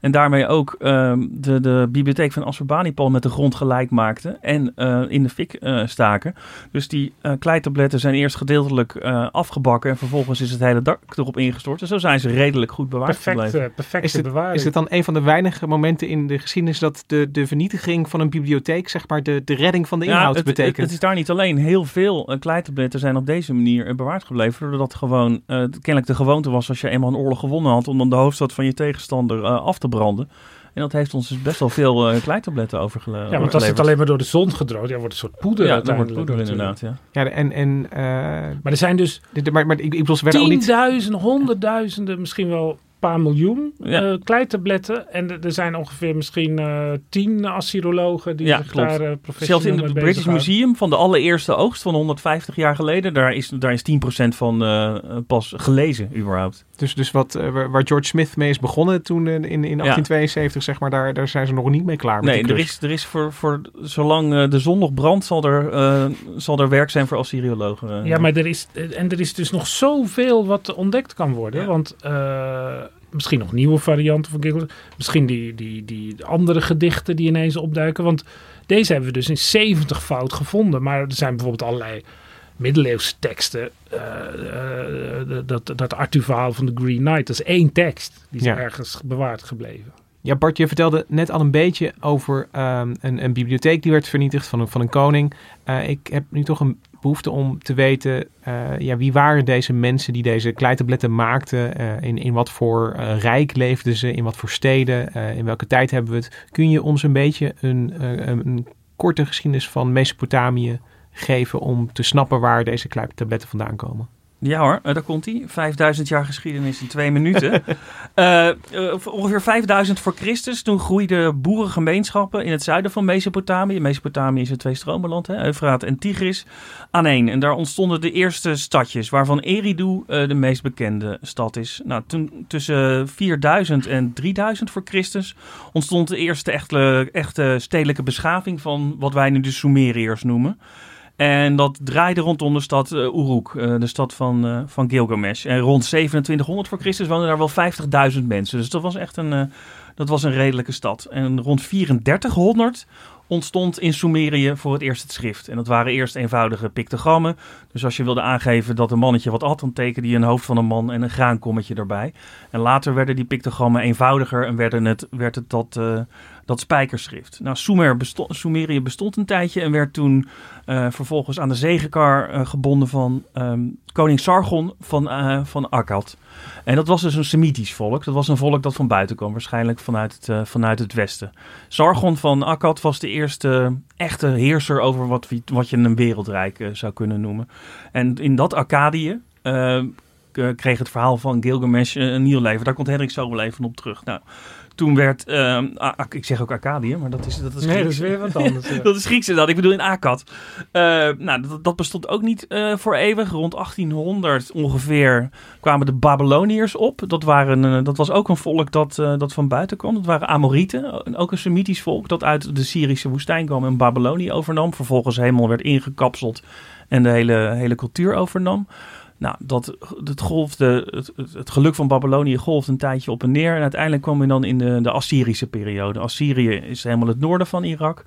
En daarmee ook ehm, de, de bibliotheek van Assurbanipal met de grond gelijk maakten... en eh, in de fik eh, staken. Dus die eh kleitabletten zijn eerst gedeeltelijk eh, afgebakken... en vervolgens is het hele dak erop ingestort. En zo zijn ze redelijk goed bewaard Perfect, gebleven. eh, perfecte Is dit, bewaring. is dit dan een van de weinige momenten in de geschiedenis dat de, de vernietiging van een bibliotheek, zeg maar, de, de redding van de inhoud het, betekent? Het, het is daar niet alleen. Heel veel uh, kleitabletten zijn op deze manier uh, bewaard gebleven. Doordat gewoon uh, kennelijk de gewoonte was als je eenmaal een oorlog gewonnen had... om dan de hoofdstad van je tegenstander uh, af te branden. En dat heeft ons dus best wel veel uh, kleitabletten overgeleverd. Ja, want als het alleen maar door de zon gedroogd, ja, wordt het een soort poeder Ja, dan wordt uiteindelijk. poeder inderdaad, ja. Ja, en... en uh, maar er zijn dus de, maar, maar ik, ik bedoel, ze werden ook niet... tienduizenden, honderdduizenden, misschien wel paar miljoen Ja. uh, kleitabletten. En er- zijn ongeveer misschien uh, tien assyrologen die Ja, zich klopt. daar uh, Zelfs in het British. Museum van de allereerste oogst van 150 jaar geleden... daar is, daar is 10% van uh, pas gelezen überhaupt. Dus, dus wat, uh, waar- George Smith mee is begonnen toen in, in, in 1872, zeg maar, daar, daar zijn ze nog niet mee klaar. Met Nee, die er is, er is voor, voor zolang uh, de zon nog brandt... zal er, uh, zal er werk zijn voor Assyriologen. uh. Ja, maar er is, en er is dus nog zoveel wat ontdekt kan worden. Ja. Want uh, misschien nog nieuwe varianten van Gilgamesh. Misschien die, die, die andere gedichten die ineens opduiken. Want deze hebben we dus in 70 fout gevonden. Maar er zijn bijvoorbeeld allerlei middeleeuwse teksten. Uh, uh, dat, dat Arthur-verhaal van de Green Knight, dat is één tekst. Die is Ja. ergens bewaard gebleven. Ja, Bart, je vertelde net al een beetje over um, een, een, bibliotheek die werd vernietigd van een, van een koning. Uh, ik heb nu toch een behoefte om te weten, uh, ja, wie waren deze mensen die deze kleitabletten maakten? Uh, in, in wat voor rijk leefden ze? In wat voor steden? in welke tijd hebben we het? Kun je ons een beetje een, een, een korte geschiedenis van Mesopotamië geven om te snappen waar deze kleitabletten vandaan komen? Ja hoor, uh, daar komt hij. 5000 jaar geschiedenis in twee minuten. uh, uh, ongeveer 5000 voor Christus. Toen groeiden boerengemeenschappen in het zuiden van Mesopotamië. Mesopotamië is het tweestromenland, Eufraat en Tigris. Aan één. En daar ontstonden de eerste stadjes, waarvan Eridu de meest bekende stad is. Nou, toen, tussen 4000 en 3000 voor Christus ontstond de eerste echte, echte stedelijke beschaving van wat wij nu de Sumeriërs noemen. En dat draaide rondom de stad uh, Uruk, uh, de stad van, uh, van Gilgamesh. En rond 2700 voor Christus woonden daar wel 50.000 mensen. Dus dat was echt een, dat was een redelijke stad. En rond 3400 ontstond in Sumerië voor het eerst het schrift. En dat waren eerst eenvoudige pictogrammen. Dus als je wilde aangeven dat een mannetje wat had, dan tekende je een hoofd van een man en een graankommetje erbij. En later werden die pictogrammen eenvoudiger en werden het, werd het uh, dat spijkerschrift. Nou, Sumer bestond, Sumerië bestond een tijdje en werd toen uh, vervolgens aan de zegenkar uh, gebonden van um, koning Sargon van, uh, van Akkad. En dat was dus een Semitisch volk. Dat was een volk dat van buiten kwam, waarschijnlijk vanuit het, vanuit het westen. Sargon van Akkad was de eerste echte heerser over wat, wat je een wereldrijk zou kunnen noemen. En in dat Akkadië kreeg het verhaal van Gilgamesh een nieuw leven. Daar komt Hendrik zo wel even op terug. Nou, toen werd, uh, ik zeg ook Akkadië, maar dat is, dat is Nee, dat is weer wat anders. dat is Grieks dat. Ik bedoel in Akkad. Uh, nou, dat, dat, bestond ook niet uh, voor eeuwig. Rond 1800 ongeveer kwamen de Babyloniërs op. Dat, waren, dat was ook een volk dat, dat van buiten kwam. Dat waren Amorieten, ook een Semitisch volk dat uit de Syrische woestijn kwam en Babylonië overnam. Vervolgens helemaal werd ingekapseld en de hele, hele cultuur overnam. Nou, dat, het, golfde, het, geluk van Babylonië golfde een tijdje op en neer. En uiteindelijk kwam we dan in de, de Assyrische periode. Assyrië is helemaal het noorden van Irak.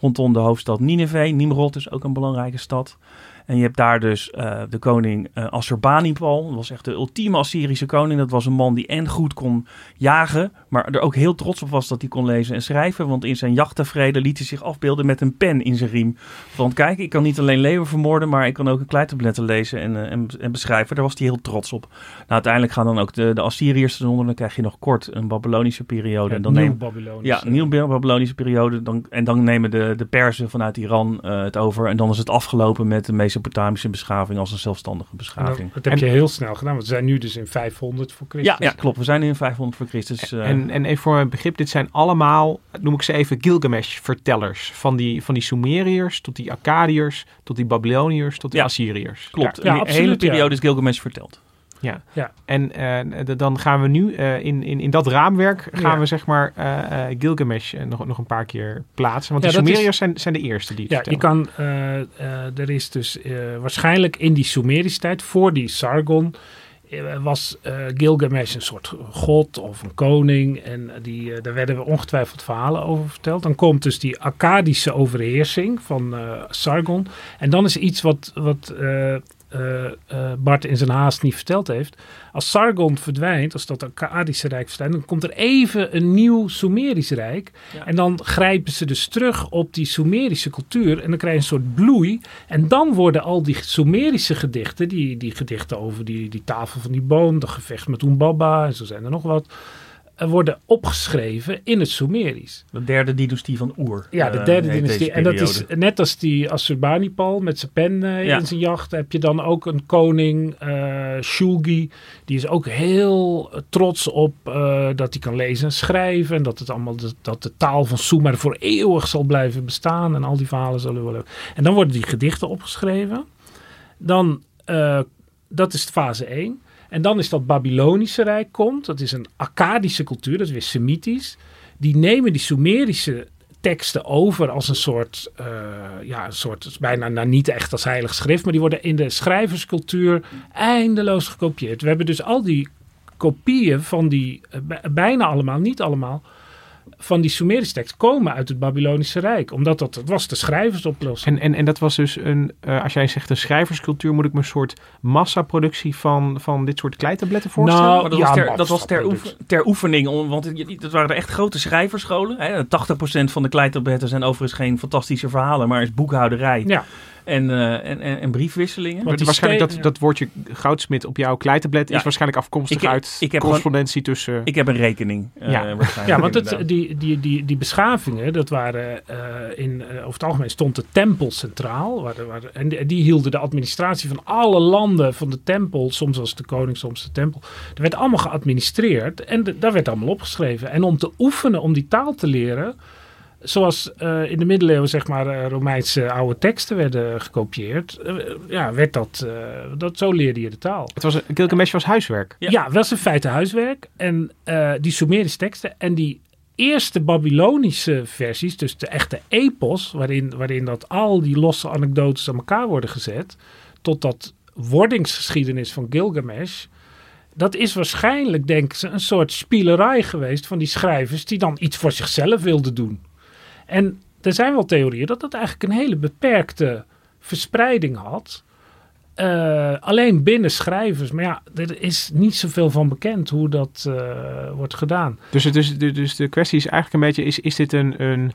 Rondom de hoofdstad Nineveh. Nimrod is ook een belangrijke stad. En je hebt daar dus uh, de koning uh, Assurbanipal. Dat was echt de ultieme Assyrische koning. Dat was een man die en goed kon jagen, maar er ook heel trots op was dat hij kon lezen en schrijven. Want in zijn jachttevreden liet hij zich afbeelden met een pen in zijn riem. Van kijk, ik kan niet alleen leeuwen vermoorden, maar ik kan ook een kleitabletten lezen en, uh, en, en, beschrijven. Daar was hij heel trots op. Nou, uiteindelijk gaan dan ook de, de Assyriërs eronder. Dan krijg je nog kort een Babylonische periode. Ja, en dan nieuw neem, Babylonische. Ja, een nieuw Babylonische periode. Dan, en dan nemen de, de Perzen vanuit Iran het over. En dan is het afgelopen met de meeste Mesopotamische beschaving als een zelfstandige beschaving. Dat, dat heb je heel snel gedaan, want we zijn nu dus in 500 voor Christus. Ja, ja klopt. We zijn nu in 500 voor Christus. Uh, en, en even voor mijn begrip, dit zijn allemaal, noem ik ze even, Gilgamesh-vertellers. Van die, van die Sumeriërs tot die Akkadiërs, tot die Babyloniërs, tot die Ja. Assyriërs. klopt. Ja, En die absoluut, hele periode ja. is Gilgamesh verteld. Ja. Ja. En eh, dan gaan we nu eh, in, in, in dat raamwerk gaan Ja. we zeg maar eh, Gilgamesh nog, nog een paar keer plaatsen. Want Ja, de is- Sumeriërs zijn, zijn de eerste die het Ja, je vertellen. kan, eh, eh, er is dus waarschijnlijk in die Sumerische tijd, voor die Sargon, was Gilgamesh een soort god of een koning. En die, daar werden we ongetwijfeld verhalen over verteld. Dan komt dus die Akkadische overheersing van Sargon. En dan is iets wat, wat eh, eh, Bart in zijn haast niet verteld heeft. Als Sargon verdwijnt, als dat Akkadische Rijk verdwijnt, dan komt er even een nieuw Sumerisch Rijk. Ja. En dan grijpen ze dus terug op die Sumerische cultuur en dan krijg je een soort bloei. En dan worden al die Sumerische gedichten, die, die gedichten over die, die tafel van die boom, de gevecht met Umbaba en zo zijn er nog wat, worden opgeschreven in het Sumerisch. De derde dynastie van Oer. Ja, de eh, derde dynastie. En dat is net als die Assurbanipal met zijn pen eh, Ja. in zijn jacht. Heb je dan ook een koning, eh Shulgi. Die is ook heel eh, trots op eh, dat hij kan lezen en schrijven. En dat, het allemaal, dat, dat de taal van Sumer voor eeuwig zal blijven bestaan. En al die verhalen zullen wel. En dan worden die gedichten opgeschreven. Dan, eh, dat is fase 1. En dan is dat Babylonische Rijk komt. Dat is een Akkadische cultuur, dat is weer Semitisch. Die nemen die Sumerische teksten over als een soort, eh, ja, een soort, bijna nou, niet echt als heilig schrift, maar die worden in de schrijverscultuur eindeloos gekopieerd. We hebben dus al die kopieën van die, eh, bij- bijna allemaal, niet allemaal, van die Sumerische tekst komen uit het Babylonische Rijk. Omdat dat, dat was de schrijversoplossing. En, en, en dat was dus een, eh, als jij zegt een schrijverscultuur, moet ik me een soort massaproductie van, van dit soort kleitabletten voorstellen? Nou, Maar dat Ja, was, ter, dat was ter, product. oefen- ter oefening, om, want het- dat waren echt grote schrijverscholen. Hè. 80% van de kleitabletten zijn overigens geen fantastische verhalen, maar is boekhouderij Ja, en, eh, en, en, en briefwisselingen. Want waarschijnlijk dat, dat woordje goudsmit op jouw kleitablet Ja. is waarschijnlijk afkomstig Ik- uit ik heb correspondentie tussen... Ik heb een rekening. eh, Ja. waarschijnlijk, Ja, want het, die, die, die, die beschavingen, dat waren eh, in, over het algemeen stond de tempel centraal. Waar, waar, en die, die hielden de administratie van alle landen van de tempel. Soms was het de koning, soms de tempel. Dat werd allemaal geadministreerd en de- daar werd allemaal opgeschreven. En om te oefenen, om die taal te leren, zoals eh, in de middeleeuwen zeg maar eh, Romeinse oude teksten werden gekopieerd, eh, ja, werd dat, eh, dat, zo leerde je de taal. Het was, Gilgamesh was huiswerk. Ja. Ja, is in feite huiswerk. En eh, die Sumerische teksten en die eerste Babylonische versies, dus de echte epos, waarin, waarin dat al die losse anekdotes aan elkaar worden gezet, tot dat wordingsgeschiedenis van Gilgamesh. Dat is waarschijnlijk, denken ze, een soort spielerij geweest van die schrijvers die dan iets voor zichzelf wilden doen. En er zijn wel theorieën dat dat eigenlijk een hele beperkte verspreiding had. eh, alleen binnen schrijvers. Maar ja, er is niet zoveel van bekend hoe dat eh, wordt gedaan. Dus, dus, dus de kwestie is eigenlijk een beetje, is, is dit een, een,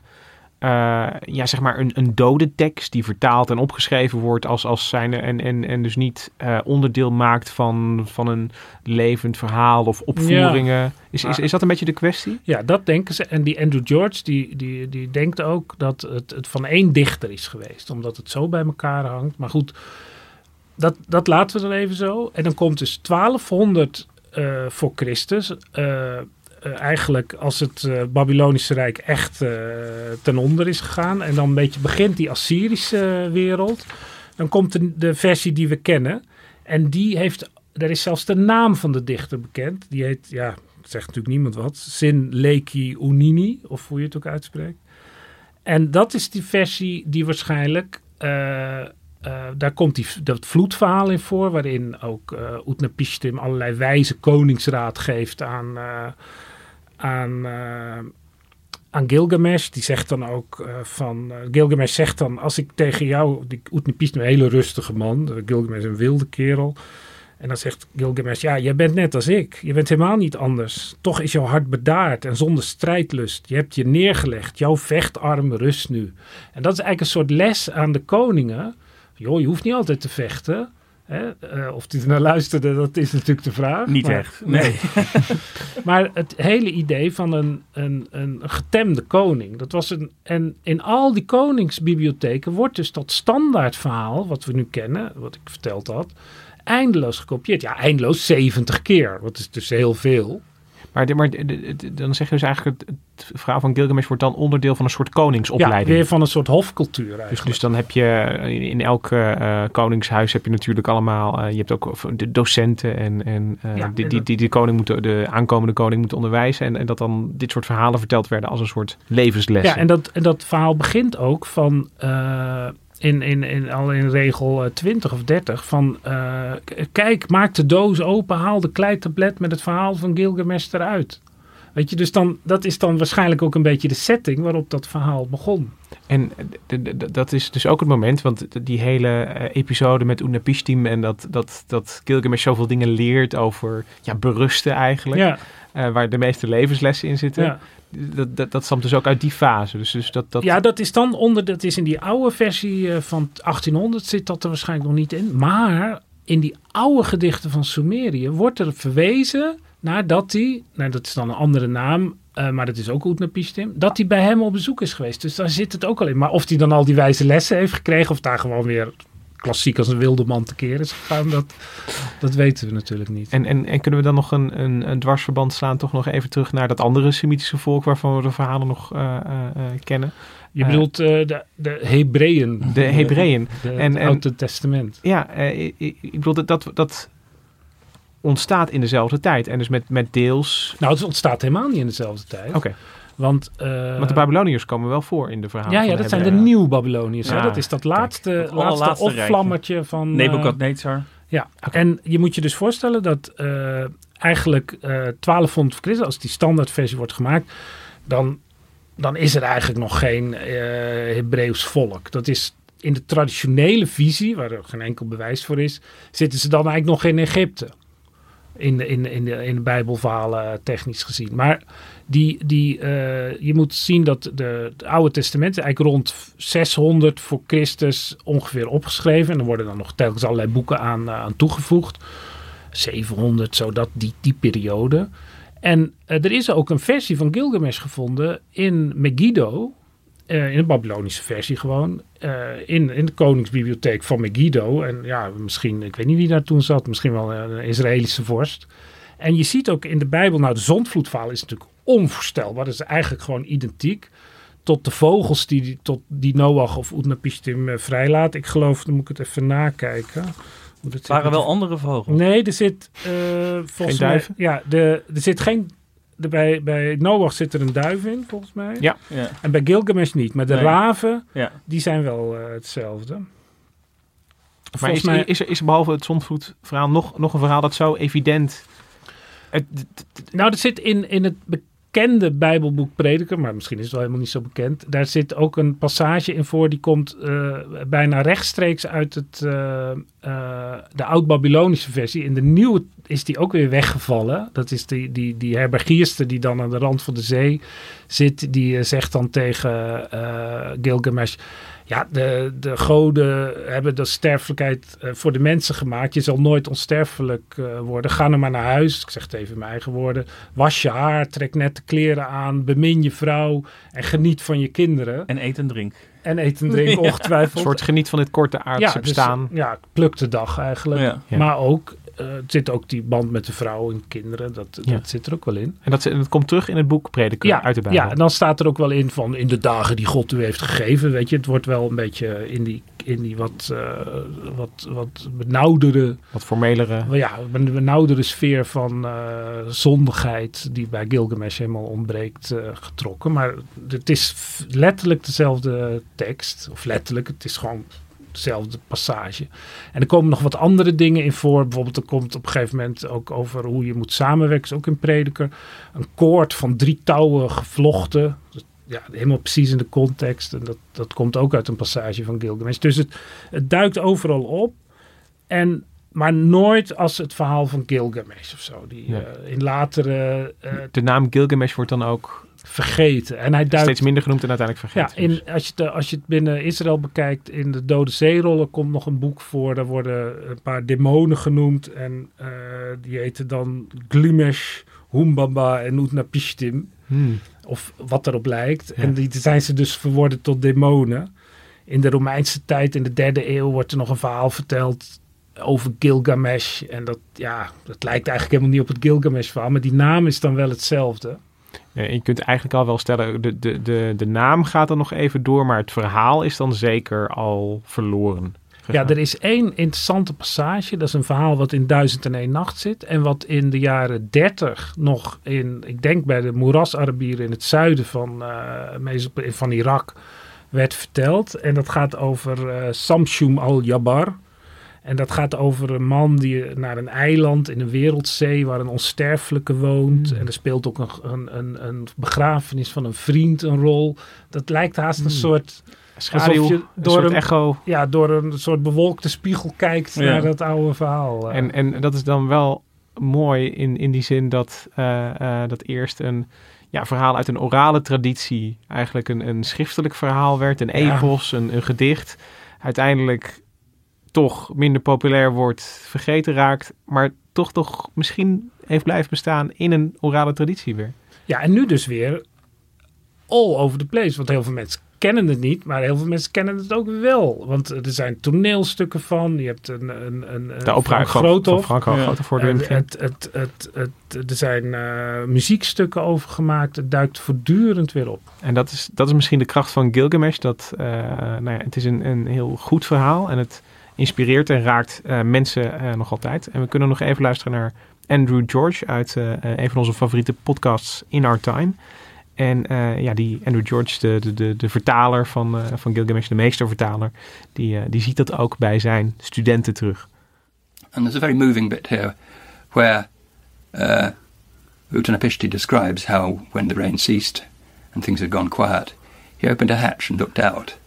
eh, ja, zeg maar een, een dode tekst die vertaald en opgeschreven wordt als, als zijnde en, en, en dus niet eh, onderdeel maakt van, van een levend verhaal of opvoeringen? Is, is, is dat een beetje de kwestie? Ja, dat denken ze. En die Andrew George, die, die, die denkt ook dat het, het van één dichter is geweest. Omdat het zo bij elkaar hangt. Maar goed, dat, dat laten we dan even zo. En dan komt dus 1200 eh, voor Christus. Eh, eigenlijk als het eh, Babylonische Rijk echt eh, ten onder is gegaan. En dan een beetje begint die Assyrische wereld. Dan komt de, versie die we kennen. En die heeft, er is zelfs de naam van de dichter bekend. Die heet, ja, zegt natuurlijk niemand wat. Sin Leki Unini, of hoe je het ook uitspreekt. En dat is die versie die waarschijnlijk... daar komt die, dat vloedverhaal in voor, waarin ook eh Utnapishtim allerlei wijze koningsraad geeft aan, aan, eh, aan Gilgamesh. Die zegt dan ook eh, van, eh, Gilgamesh zegt dan, als ik tegen jou, die Utnapishtim, een hele rustige man, Gilgamesh een wilde kerel. En dan zegt Gilgamesh, ja, jij bent net als ik. Je bent helemaal niet anders. Toch is jouw hart bedaard en zonder strijdlust. Je hebt je neergelegd. Jouw vechtarm rust nu. En dat is eigenlijk een soort les aan de koningen. Joh, je hoeft niet altijd te vechten. Hè? Eh, of die er naar luisterde, dat is natuurlijk de vraag. Niet Maar- echt. Nee. maar het hele idee van een, een, een getemde koning. Dat was een, en in al die koningsbibliotheken wordt dus dat standaardverhaal, wat we nu kennen, wat ik verteld had, eindeloos gekopieerd. Ja, eindeloos 70 keer. Wat is dus heel veel. Maar, maar dan zeg je dus eigenlijk, het, verhaal van Gilgamesh wordt dan onderdeel van een soort Ja, koningsopleiding. weer van een soort hofcultuur eigenlijk. Dus, dus dan heb je in, in elk eh, koningshuis heb je natuurlijk allemaal, eh, je hebt ook de docenten en, en eh, Ja, die, die, die de koning moeten, de aankomende koning moeten onderwijzen en, en dat dan dit soort verhalen verteld werden als een soort levenslessen. Ja, en dat, en dat verhaal begint ook van eh, in, in, in, al in regel eh, 20 of 30 van eh, kijk, maak de doos open, haal de kleitablet met het verhaal van Gilgamesh eruit. Weet je, dus dan, dat is dan waarschijnlijk ook een beetje de setting waarop dat verhaal begon. En dat is dus ook het moment, want die hele eh, episode met Unapishtim en dat, dat, dat Gilgamesh zoveel dingen leert over ja, berusten eigenlijk, Ja, eh, waar de meeste levenslessen in zitten, ja. dat, dat, dat stamt dus ook uit die fase. Dus, dus dat, dat, ja, dat is dan onder, dat is in die oude versie eh, van 1800 zit dat er waarschijnlijk nog niet in. Maar in die oude gedichten van Sumerië wordt er verwezen naar dat hij, nou dat is dan een andere naam, eh, maar dat is ook Utnapishtim, dat hij bij hem op bezoek is geweest. Dus daar zit het ook al in. Maar of hij dan al die wijze lessen heeft gekregen of daar gewoon weer klassiek als een wilde man tekeer is gegaan, dat, dat weten we natuurlijk niet. En, en, en kunnen we dan nog een, een, een dwarsverband slaan, toch nog even terug naar dat andere Semitische volk waarvan we de verhalen nog eh, eh, kennen? Je bedoelt de, de Hebreeën. De Hebreeën. En- het Oude Testament. Ja, ik, ik ik bedoel, dat, dat, dat ontstaat in dezelfde tijd. En dus met, met deels... Nou, het ontstaat helemaal niet in dezelfde tijd. Oké, Want, eh, want de Babyloniërs komen wel voor in de verhalen ja, ja, dat zijn de nieuw-Babyloniërs. Ja, dat is dat laatste, dat laatste opvlammetje van... eh, Nebukadnezar. ja, en je moet je dus voorstellen dat eh, eigenlijk eh 1200 voor Christus, als die standaardversie wordt gemaakt, dan, dan is er eigenlijk nog geen eh Hebreeuws volk. Dat is in de traditionele visie, waar er geen enkel bewijs voor is, zitten ze dan eigenlijk nog in Egypte. In de, in, in, de, in de Bijbelverhalen eh, technisch gezien. Maar die, die, eh, je moet zien dat de, het Oude Testament eigenlijk rond 600 voor Christus ongeveer opgeschreven. En er worden dan nog telkens allerlei boeken aan, eh, aan toegevoegd. 700, zo dat, die, die periode. En er is ook een versie van Gilgamesh gevonden in Megiddo. Eh, in de Babylonische versie gewoon. eh, in, in de koningsbibliotheek van Megiddo. En ja, misschien, ik weet niet wie daar toen zat. Misschien wel een Israëlische vorst. En je ziet ook in de Bijbel, nou de zondvloedverhaal is natuurlijk onvoorstelbaar. Dat is eigenlijk gewoon identiek. Tot de vogels die, tot die Noach of Utnapishtim eh, vrijlaat. Ik geloof, dan moet ik het even nakijken. Hoe dat Het waren zit. wel andere vogels. Nee, er zit eh volgens Geen mij... Ja, de, er zit geen... De, bij, bij Noach zit er een duif in, volgens mij. Ja. Ja. En bij Gilgamesh niet. Maar de Nee. raven, Ja. die zijn wel eh, hetzelfde. Maar Volgens is, mij... is, er, is er behalve het zondvloedverhaal nog, nog een verhaal dat zo evident... Het, het- het- Nou, dat zit in, in het bekende Bijbelboek Prediker, maar misschien is het wel helemaal niet zo bekend. Daar zit ook een passage in voor, die komt uh, bijna rechtstreeks uit het, uh, uh, de oud-Babylonische versie. In de nieuwe is die ook weer weggevallen. Dat is die, die, die herbergierster die dan aan de rand van de zee zit. Die zegt dan tegen Gilgamesh... Ja, de, de goden hebben de sterfelijkheid uh, voor de mensen gemaakt. Je zal nooit onsterfelijk uh, worden. Ga nou maar naar huis. Ik zeg het even in mijn eigen woorden. Was je haar, trek nette kleren aan, bemin je vrouw en geniet van je kinderen. En eet en drink. En eet en drink, ongetwijfeld. Een soort geniet van dit korte aardse ja, dus, bestaan. ja, pluk de dag eigenlijk. Ja. Ja. Maar ook, het zit ook die band met de vrouw en kinderen. Dat, Ja. dat zit er ook wel in. En dat, komt terug in het boek Prediker Ja, uit de Bijbel. ja, en dan staat er ook wel in van in de dagen die God u heeft gegeven. Weet je, het wordt wel een beetje in die, in die wat, uh, wat, wat benauwdere, Wat formelere. wel ja, een benauwdere sfeer van uh, zondigheid die bij Gilgamesh helemaal ontbreekt uh, getrokken. Maar het is letterlijk dezelfde tekst. Of letterlijk, het is gewoon dezelfde passage. En er komen nog wat andere dingen in voor. Bijvoorbeeld er komt op een gegeven moment ook over hoe je moet samenwerken. Is ook in Prediker. Een koord van drie touwen gevlochten. Ja, helemaal precies in de context. En dat, dat komt ook uit een passage van Gilgamesh. Dus het, het duikt overal op. En, maar nooit als het verhaal van Gilgamesh of zo. Die Ja. uh, in latere... Uh, De naam Gilgamesh wordt dan ook vergeten. En hij duikt steeds minder genoemd en uiteindelijk ja, vergeten. in, als, je het, als je het binnen Israël bekijkt, in de Dode Zeerollen komt nog een boek voor. Daar worden een paar demonen genoemd. En uh, die heten dan Glimesh, Humbaba en Utnapishtim. Hmm. Of wat erop lijkt. Ja. En die zijn ze dus verworden tot demonen. In de Romeinse tijd, in de derde eeuw, wordt er nog een verhaal verteld over Gilgamesh. En dat, ja, dat lijkt eigenlijk helemaal niet op het Gilgamesh-verhaal. Maar die naam is dan wel hetzelfde. Ja, je kunt eigenlijk al wel stellen, de, de, de, de naam gaat dan nog even door, maar het verhaal is dan zeker al verloren. Ja, er is één interessante passage. Dat is een verhaal wat in Duizend en één Nacht zit. En wat in de jaren 30 nog in, ik denk bij de Moeras-Arabieren in het zuiden van, uh, van Irak werd verteld. En dat gaat over uh, Samshum al-Jabbar. En dat gaat over een man die naar een eiland in een wereldzee waar een onsterfelijke woont. Mm. En er speelt ook een, een, een, begrafenis van een vriend een rol. Dat lijkt haast mm. een soort. Schaduw, je door een, soort echo. Ja, door een soort bewolkte spiegel kijkt ja. naar dat oude verhaal. En, en dat is dan wel mooi in, in die zin dat, uh, uh, dat eerst een ja, verhaal uit een orale traditie eigenlijk een, een schriftelijk verhaal werd. Een epos, een gedicht. Uiteindelijk toch minder populair wordt, vergeten raakt, maar toch toch misschien heeft blijven bestaan in een orale traditie weer. Ja, en nu dus weer all over the place, want heel veel mensen kennen het niet, maar heel veel mensen kennen het ook wel. Want er zijn toneelstukken van, je hebt een... een, een de opera Groothof. Van Frank ja. voor de het, het, het, het, het, Er zijn uh, muziekstukken over gemaakt, het duikt voortdurend weer op. En dat is, dat is misschien de kracht van Gilgamesh, dat uh, nou ja, het is een, een heel goed verhaal en het inspireert en raakt uh, mensen uh, nog altijd. En we kunnen nog even luisteren naar Andrew George uit uh, een van onze favoriete podcasts In Our Time. En ja, die Andrew George, de, de, de, vertaler van, van Gilgamesh, de meestervertaler, die, die ziet dat ook bij zijn studenten terug. And there's a very moving bit here where uh, describes how when the rain ceased and things had gone quiet, he opened a hatch and looked out.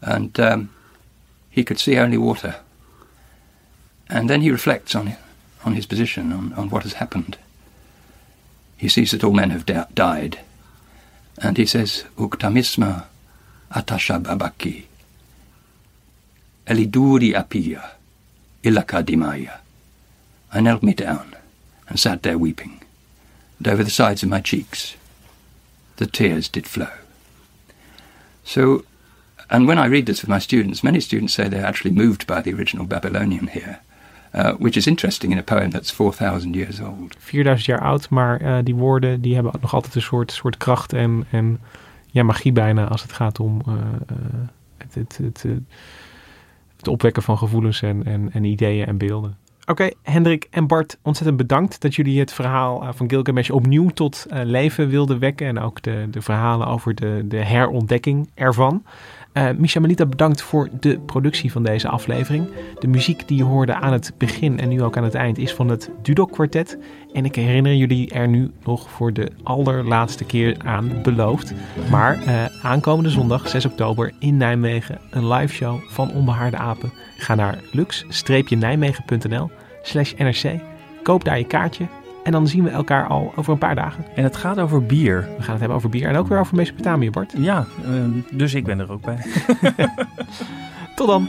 And um, he could see only water. And then he reflects on, on his position, on, on what has happened. He sees that all men have di- died. And he says, Uktamisma atashababaki. Eliduri apia, ilaka dimaya. I knelt me down and sat there weeping, and over the sides of my cheeks the tears did flow. So and when I read this with my students, many students say they're actually moved by the original Babylonian here, uh, which is interesting in a poem that's 4,000 years old. 4000 jaar oud, maar uh, die woorden die hebben nog altijd een soort, soort kracht en, en ja, magie bijna als het gaat om uh, het, het, het, het, opwekken van gevoelens en, en, en ideeën en beelden. Oké, okay, Hendrik en Bart, ontzettend bedankt dat jullie het verhaal van Gilgamesh opnieuw tot leven wilden wekken en ook de, de verhalen over de, de herontdekking ervan. Uh, Misha Melita bedankt voor de productie van deze aflevering. De muziek die je hoorde aan het begin en nu ook aan het eind is van het Dudok Quartet. En ik herinner jullie er nu nog voor de allerlaatste keer aan beloofd. Maar uh, aankomende zondag 6 oktober in Nijmegen een live show van Onbehaarde Apen. Ga naar lux-nijmegen.nl slash nrc. Koop daar je kaartje en dan zien we elkaar al over een paar dagen. En het gaat over bier. We gaan het hebben over bier en ook weer over Mesopotamië, Bart. Ja, uh, dus ik ben er ook bij. Tot dan.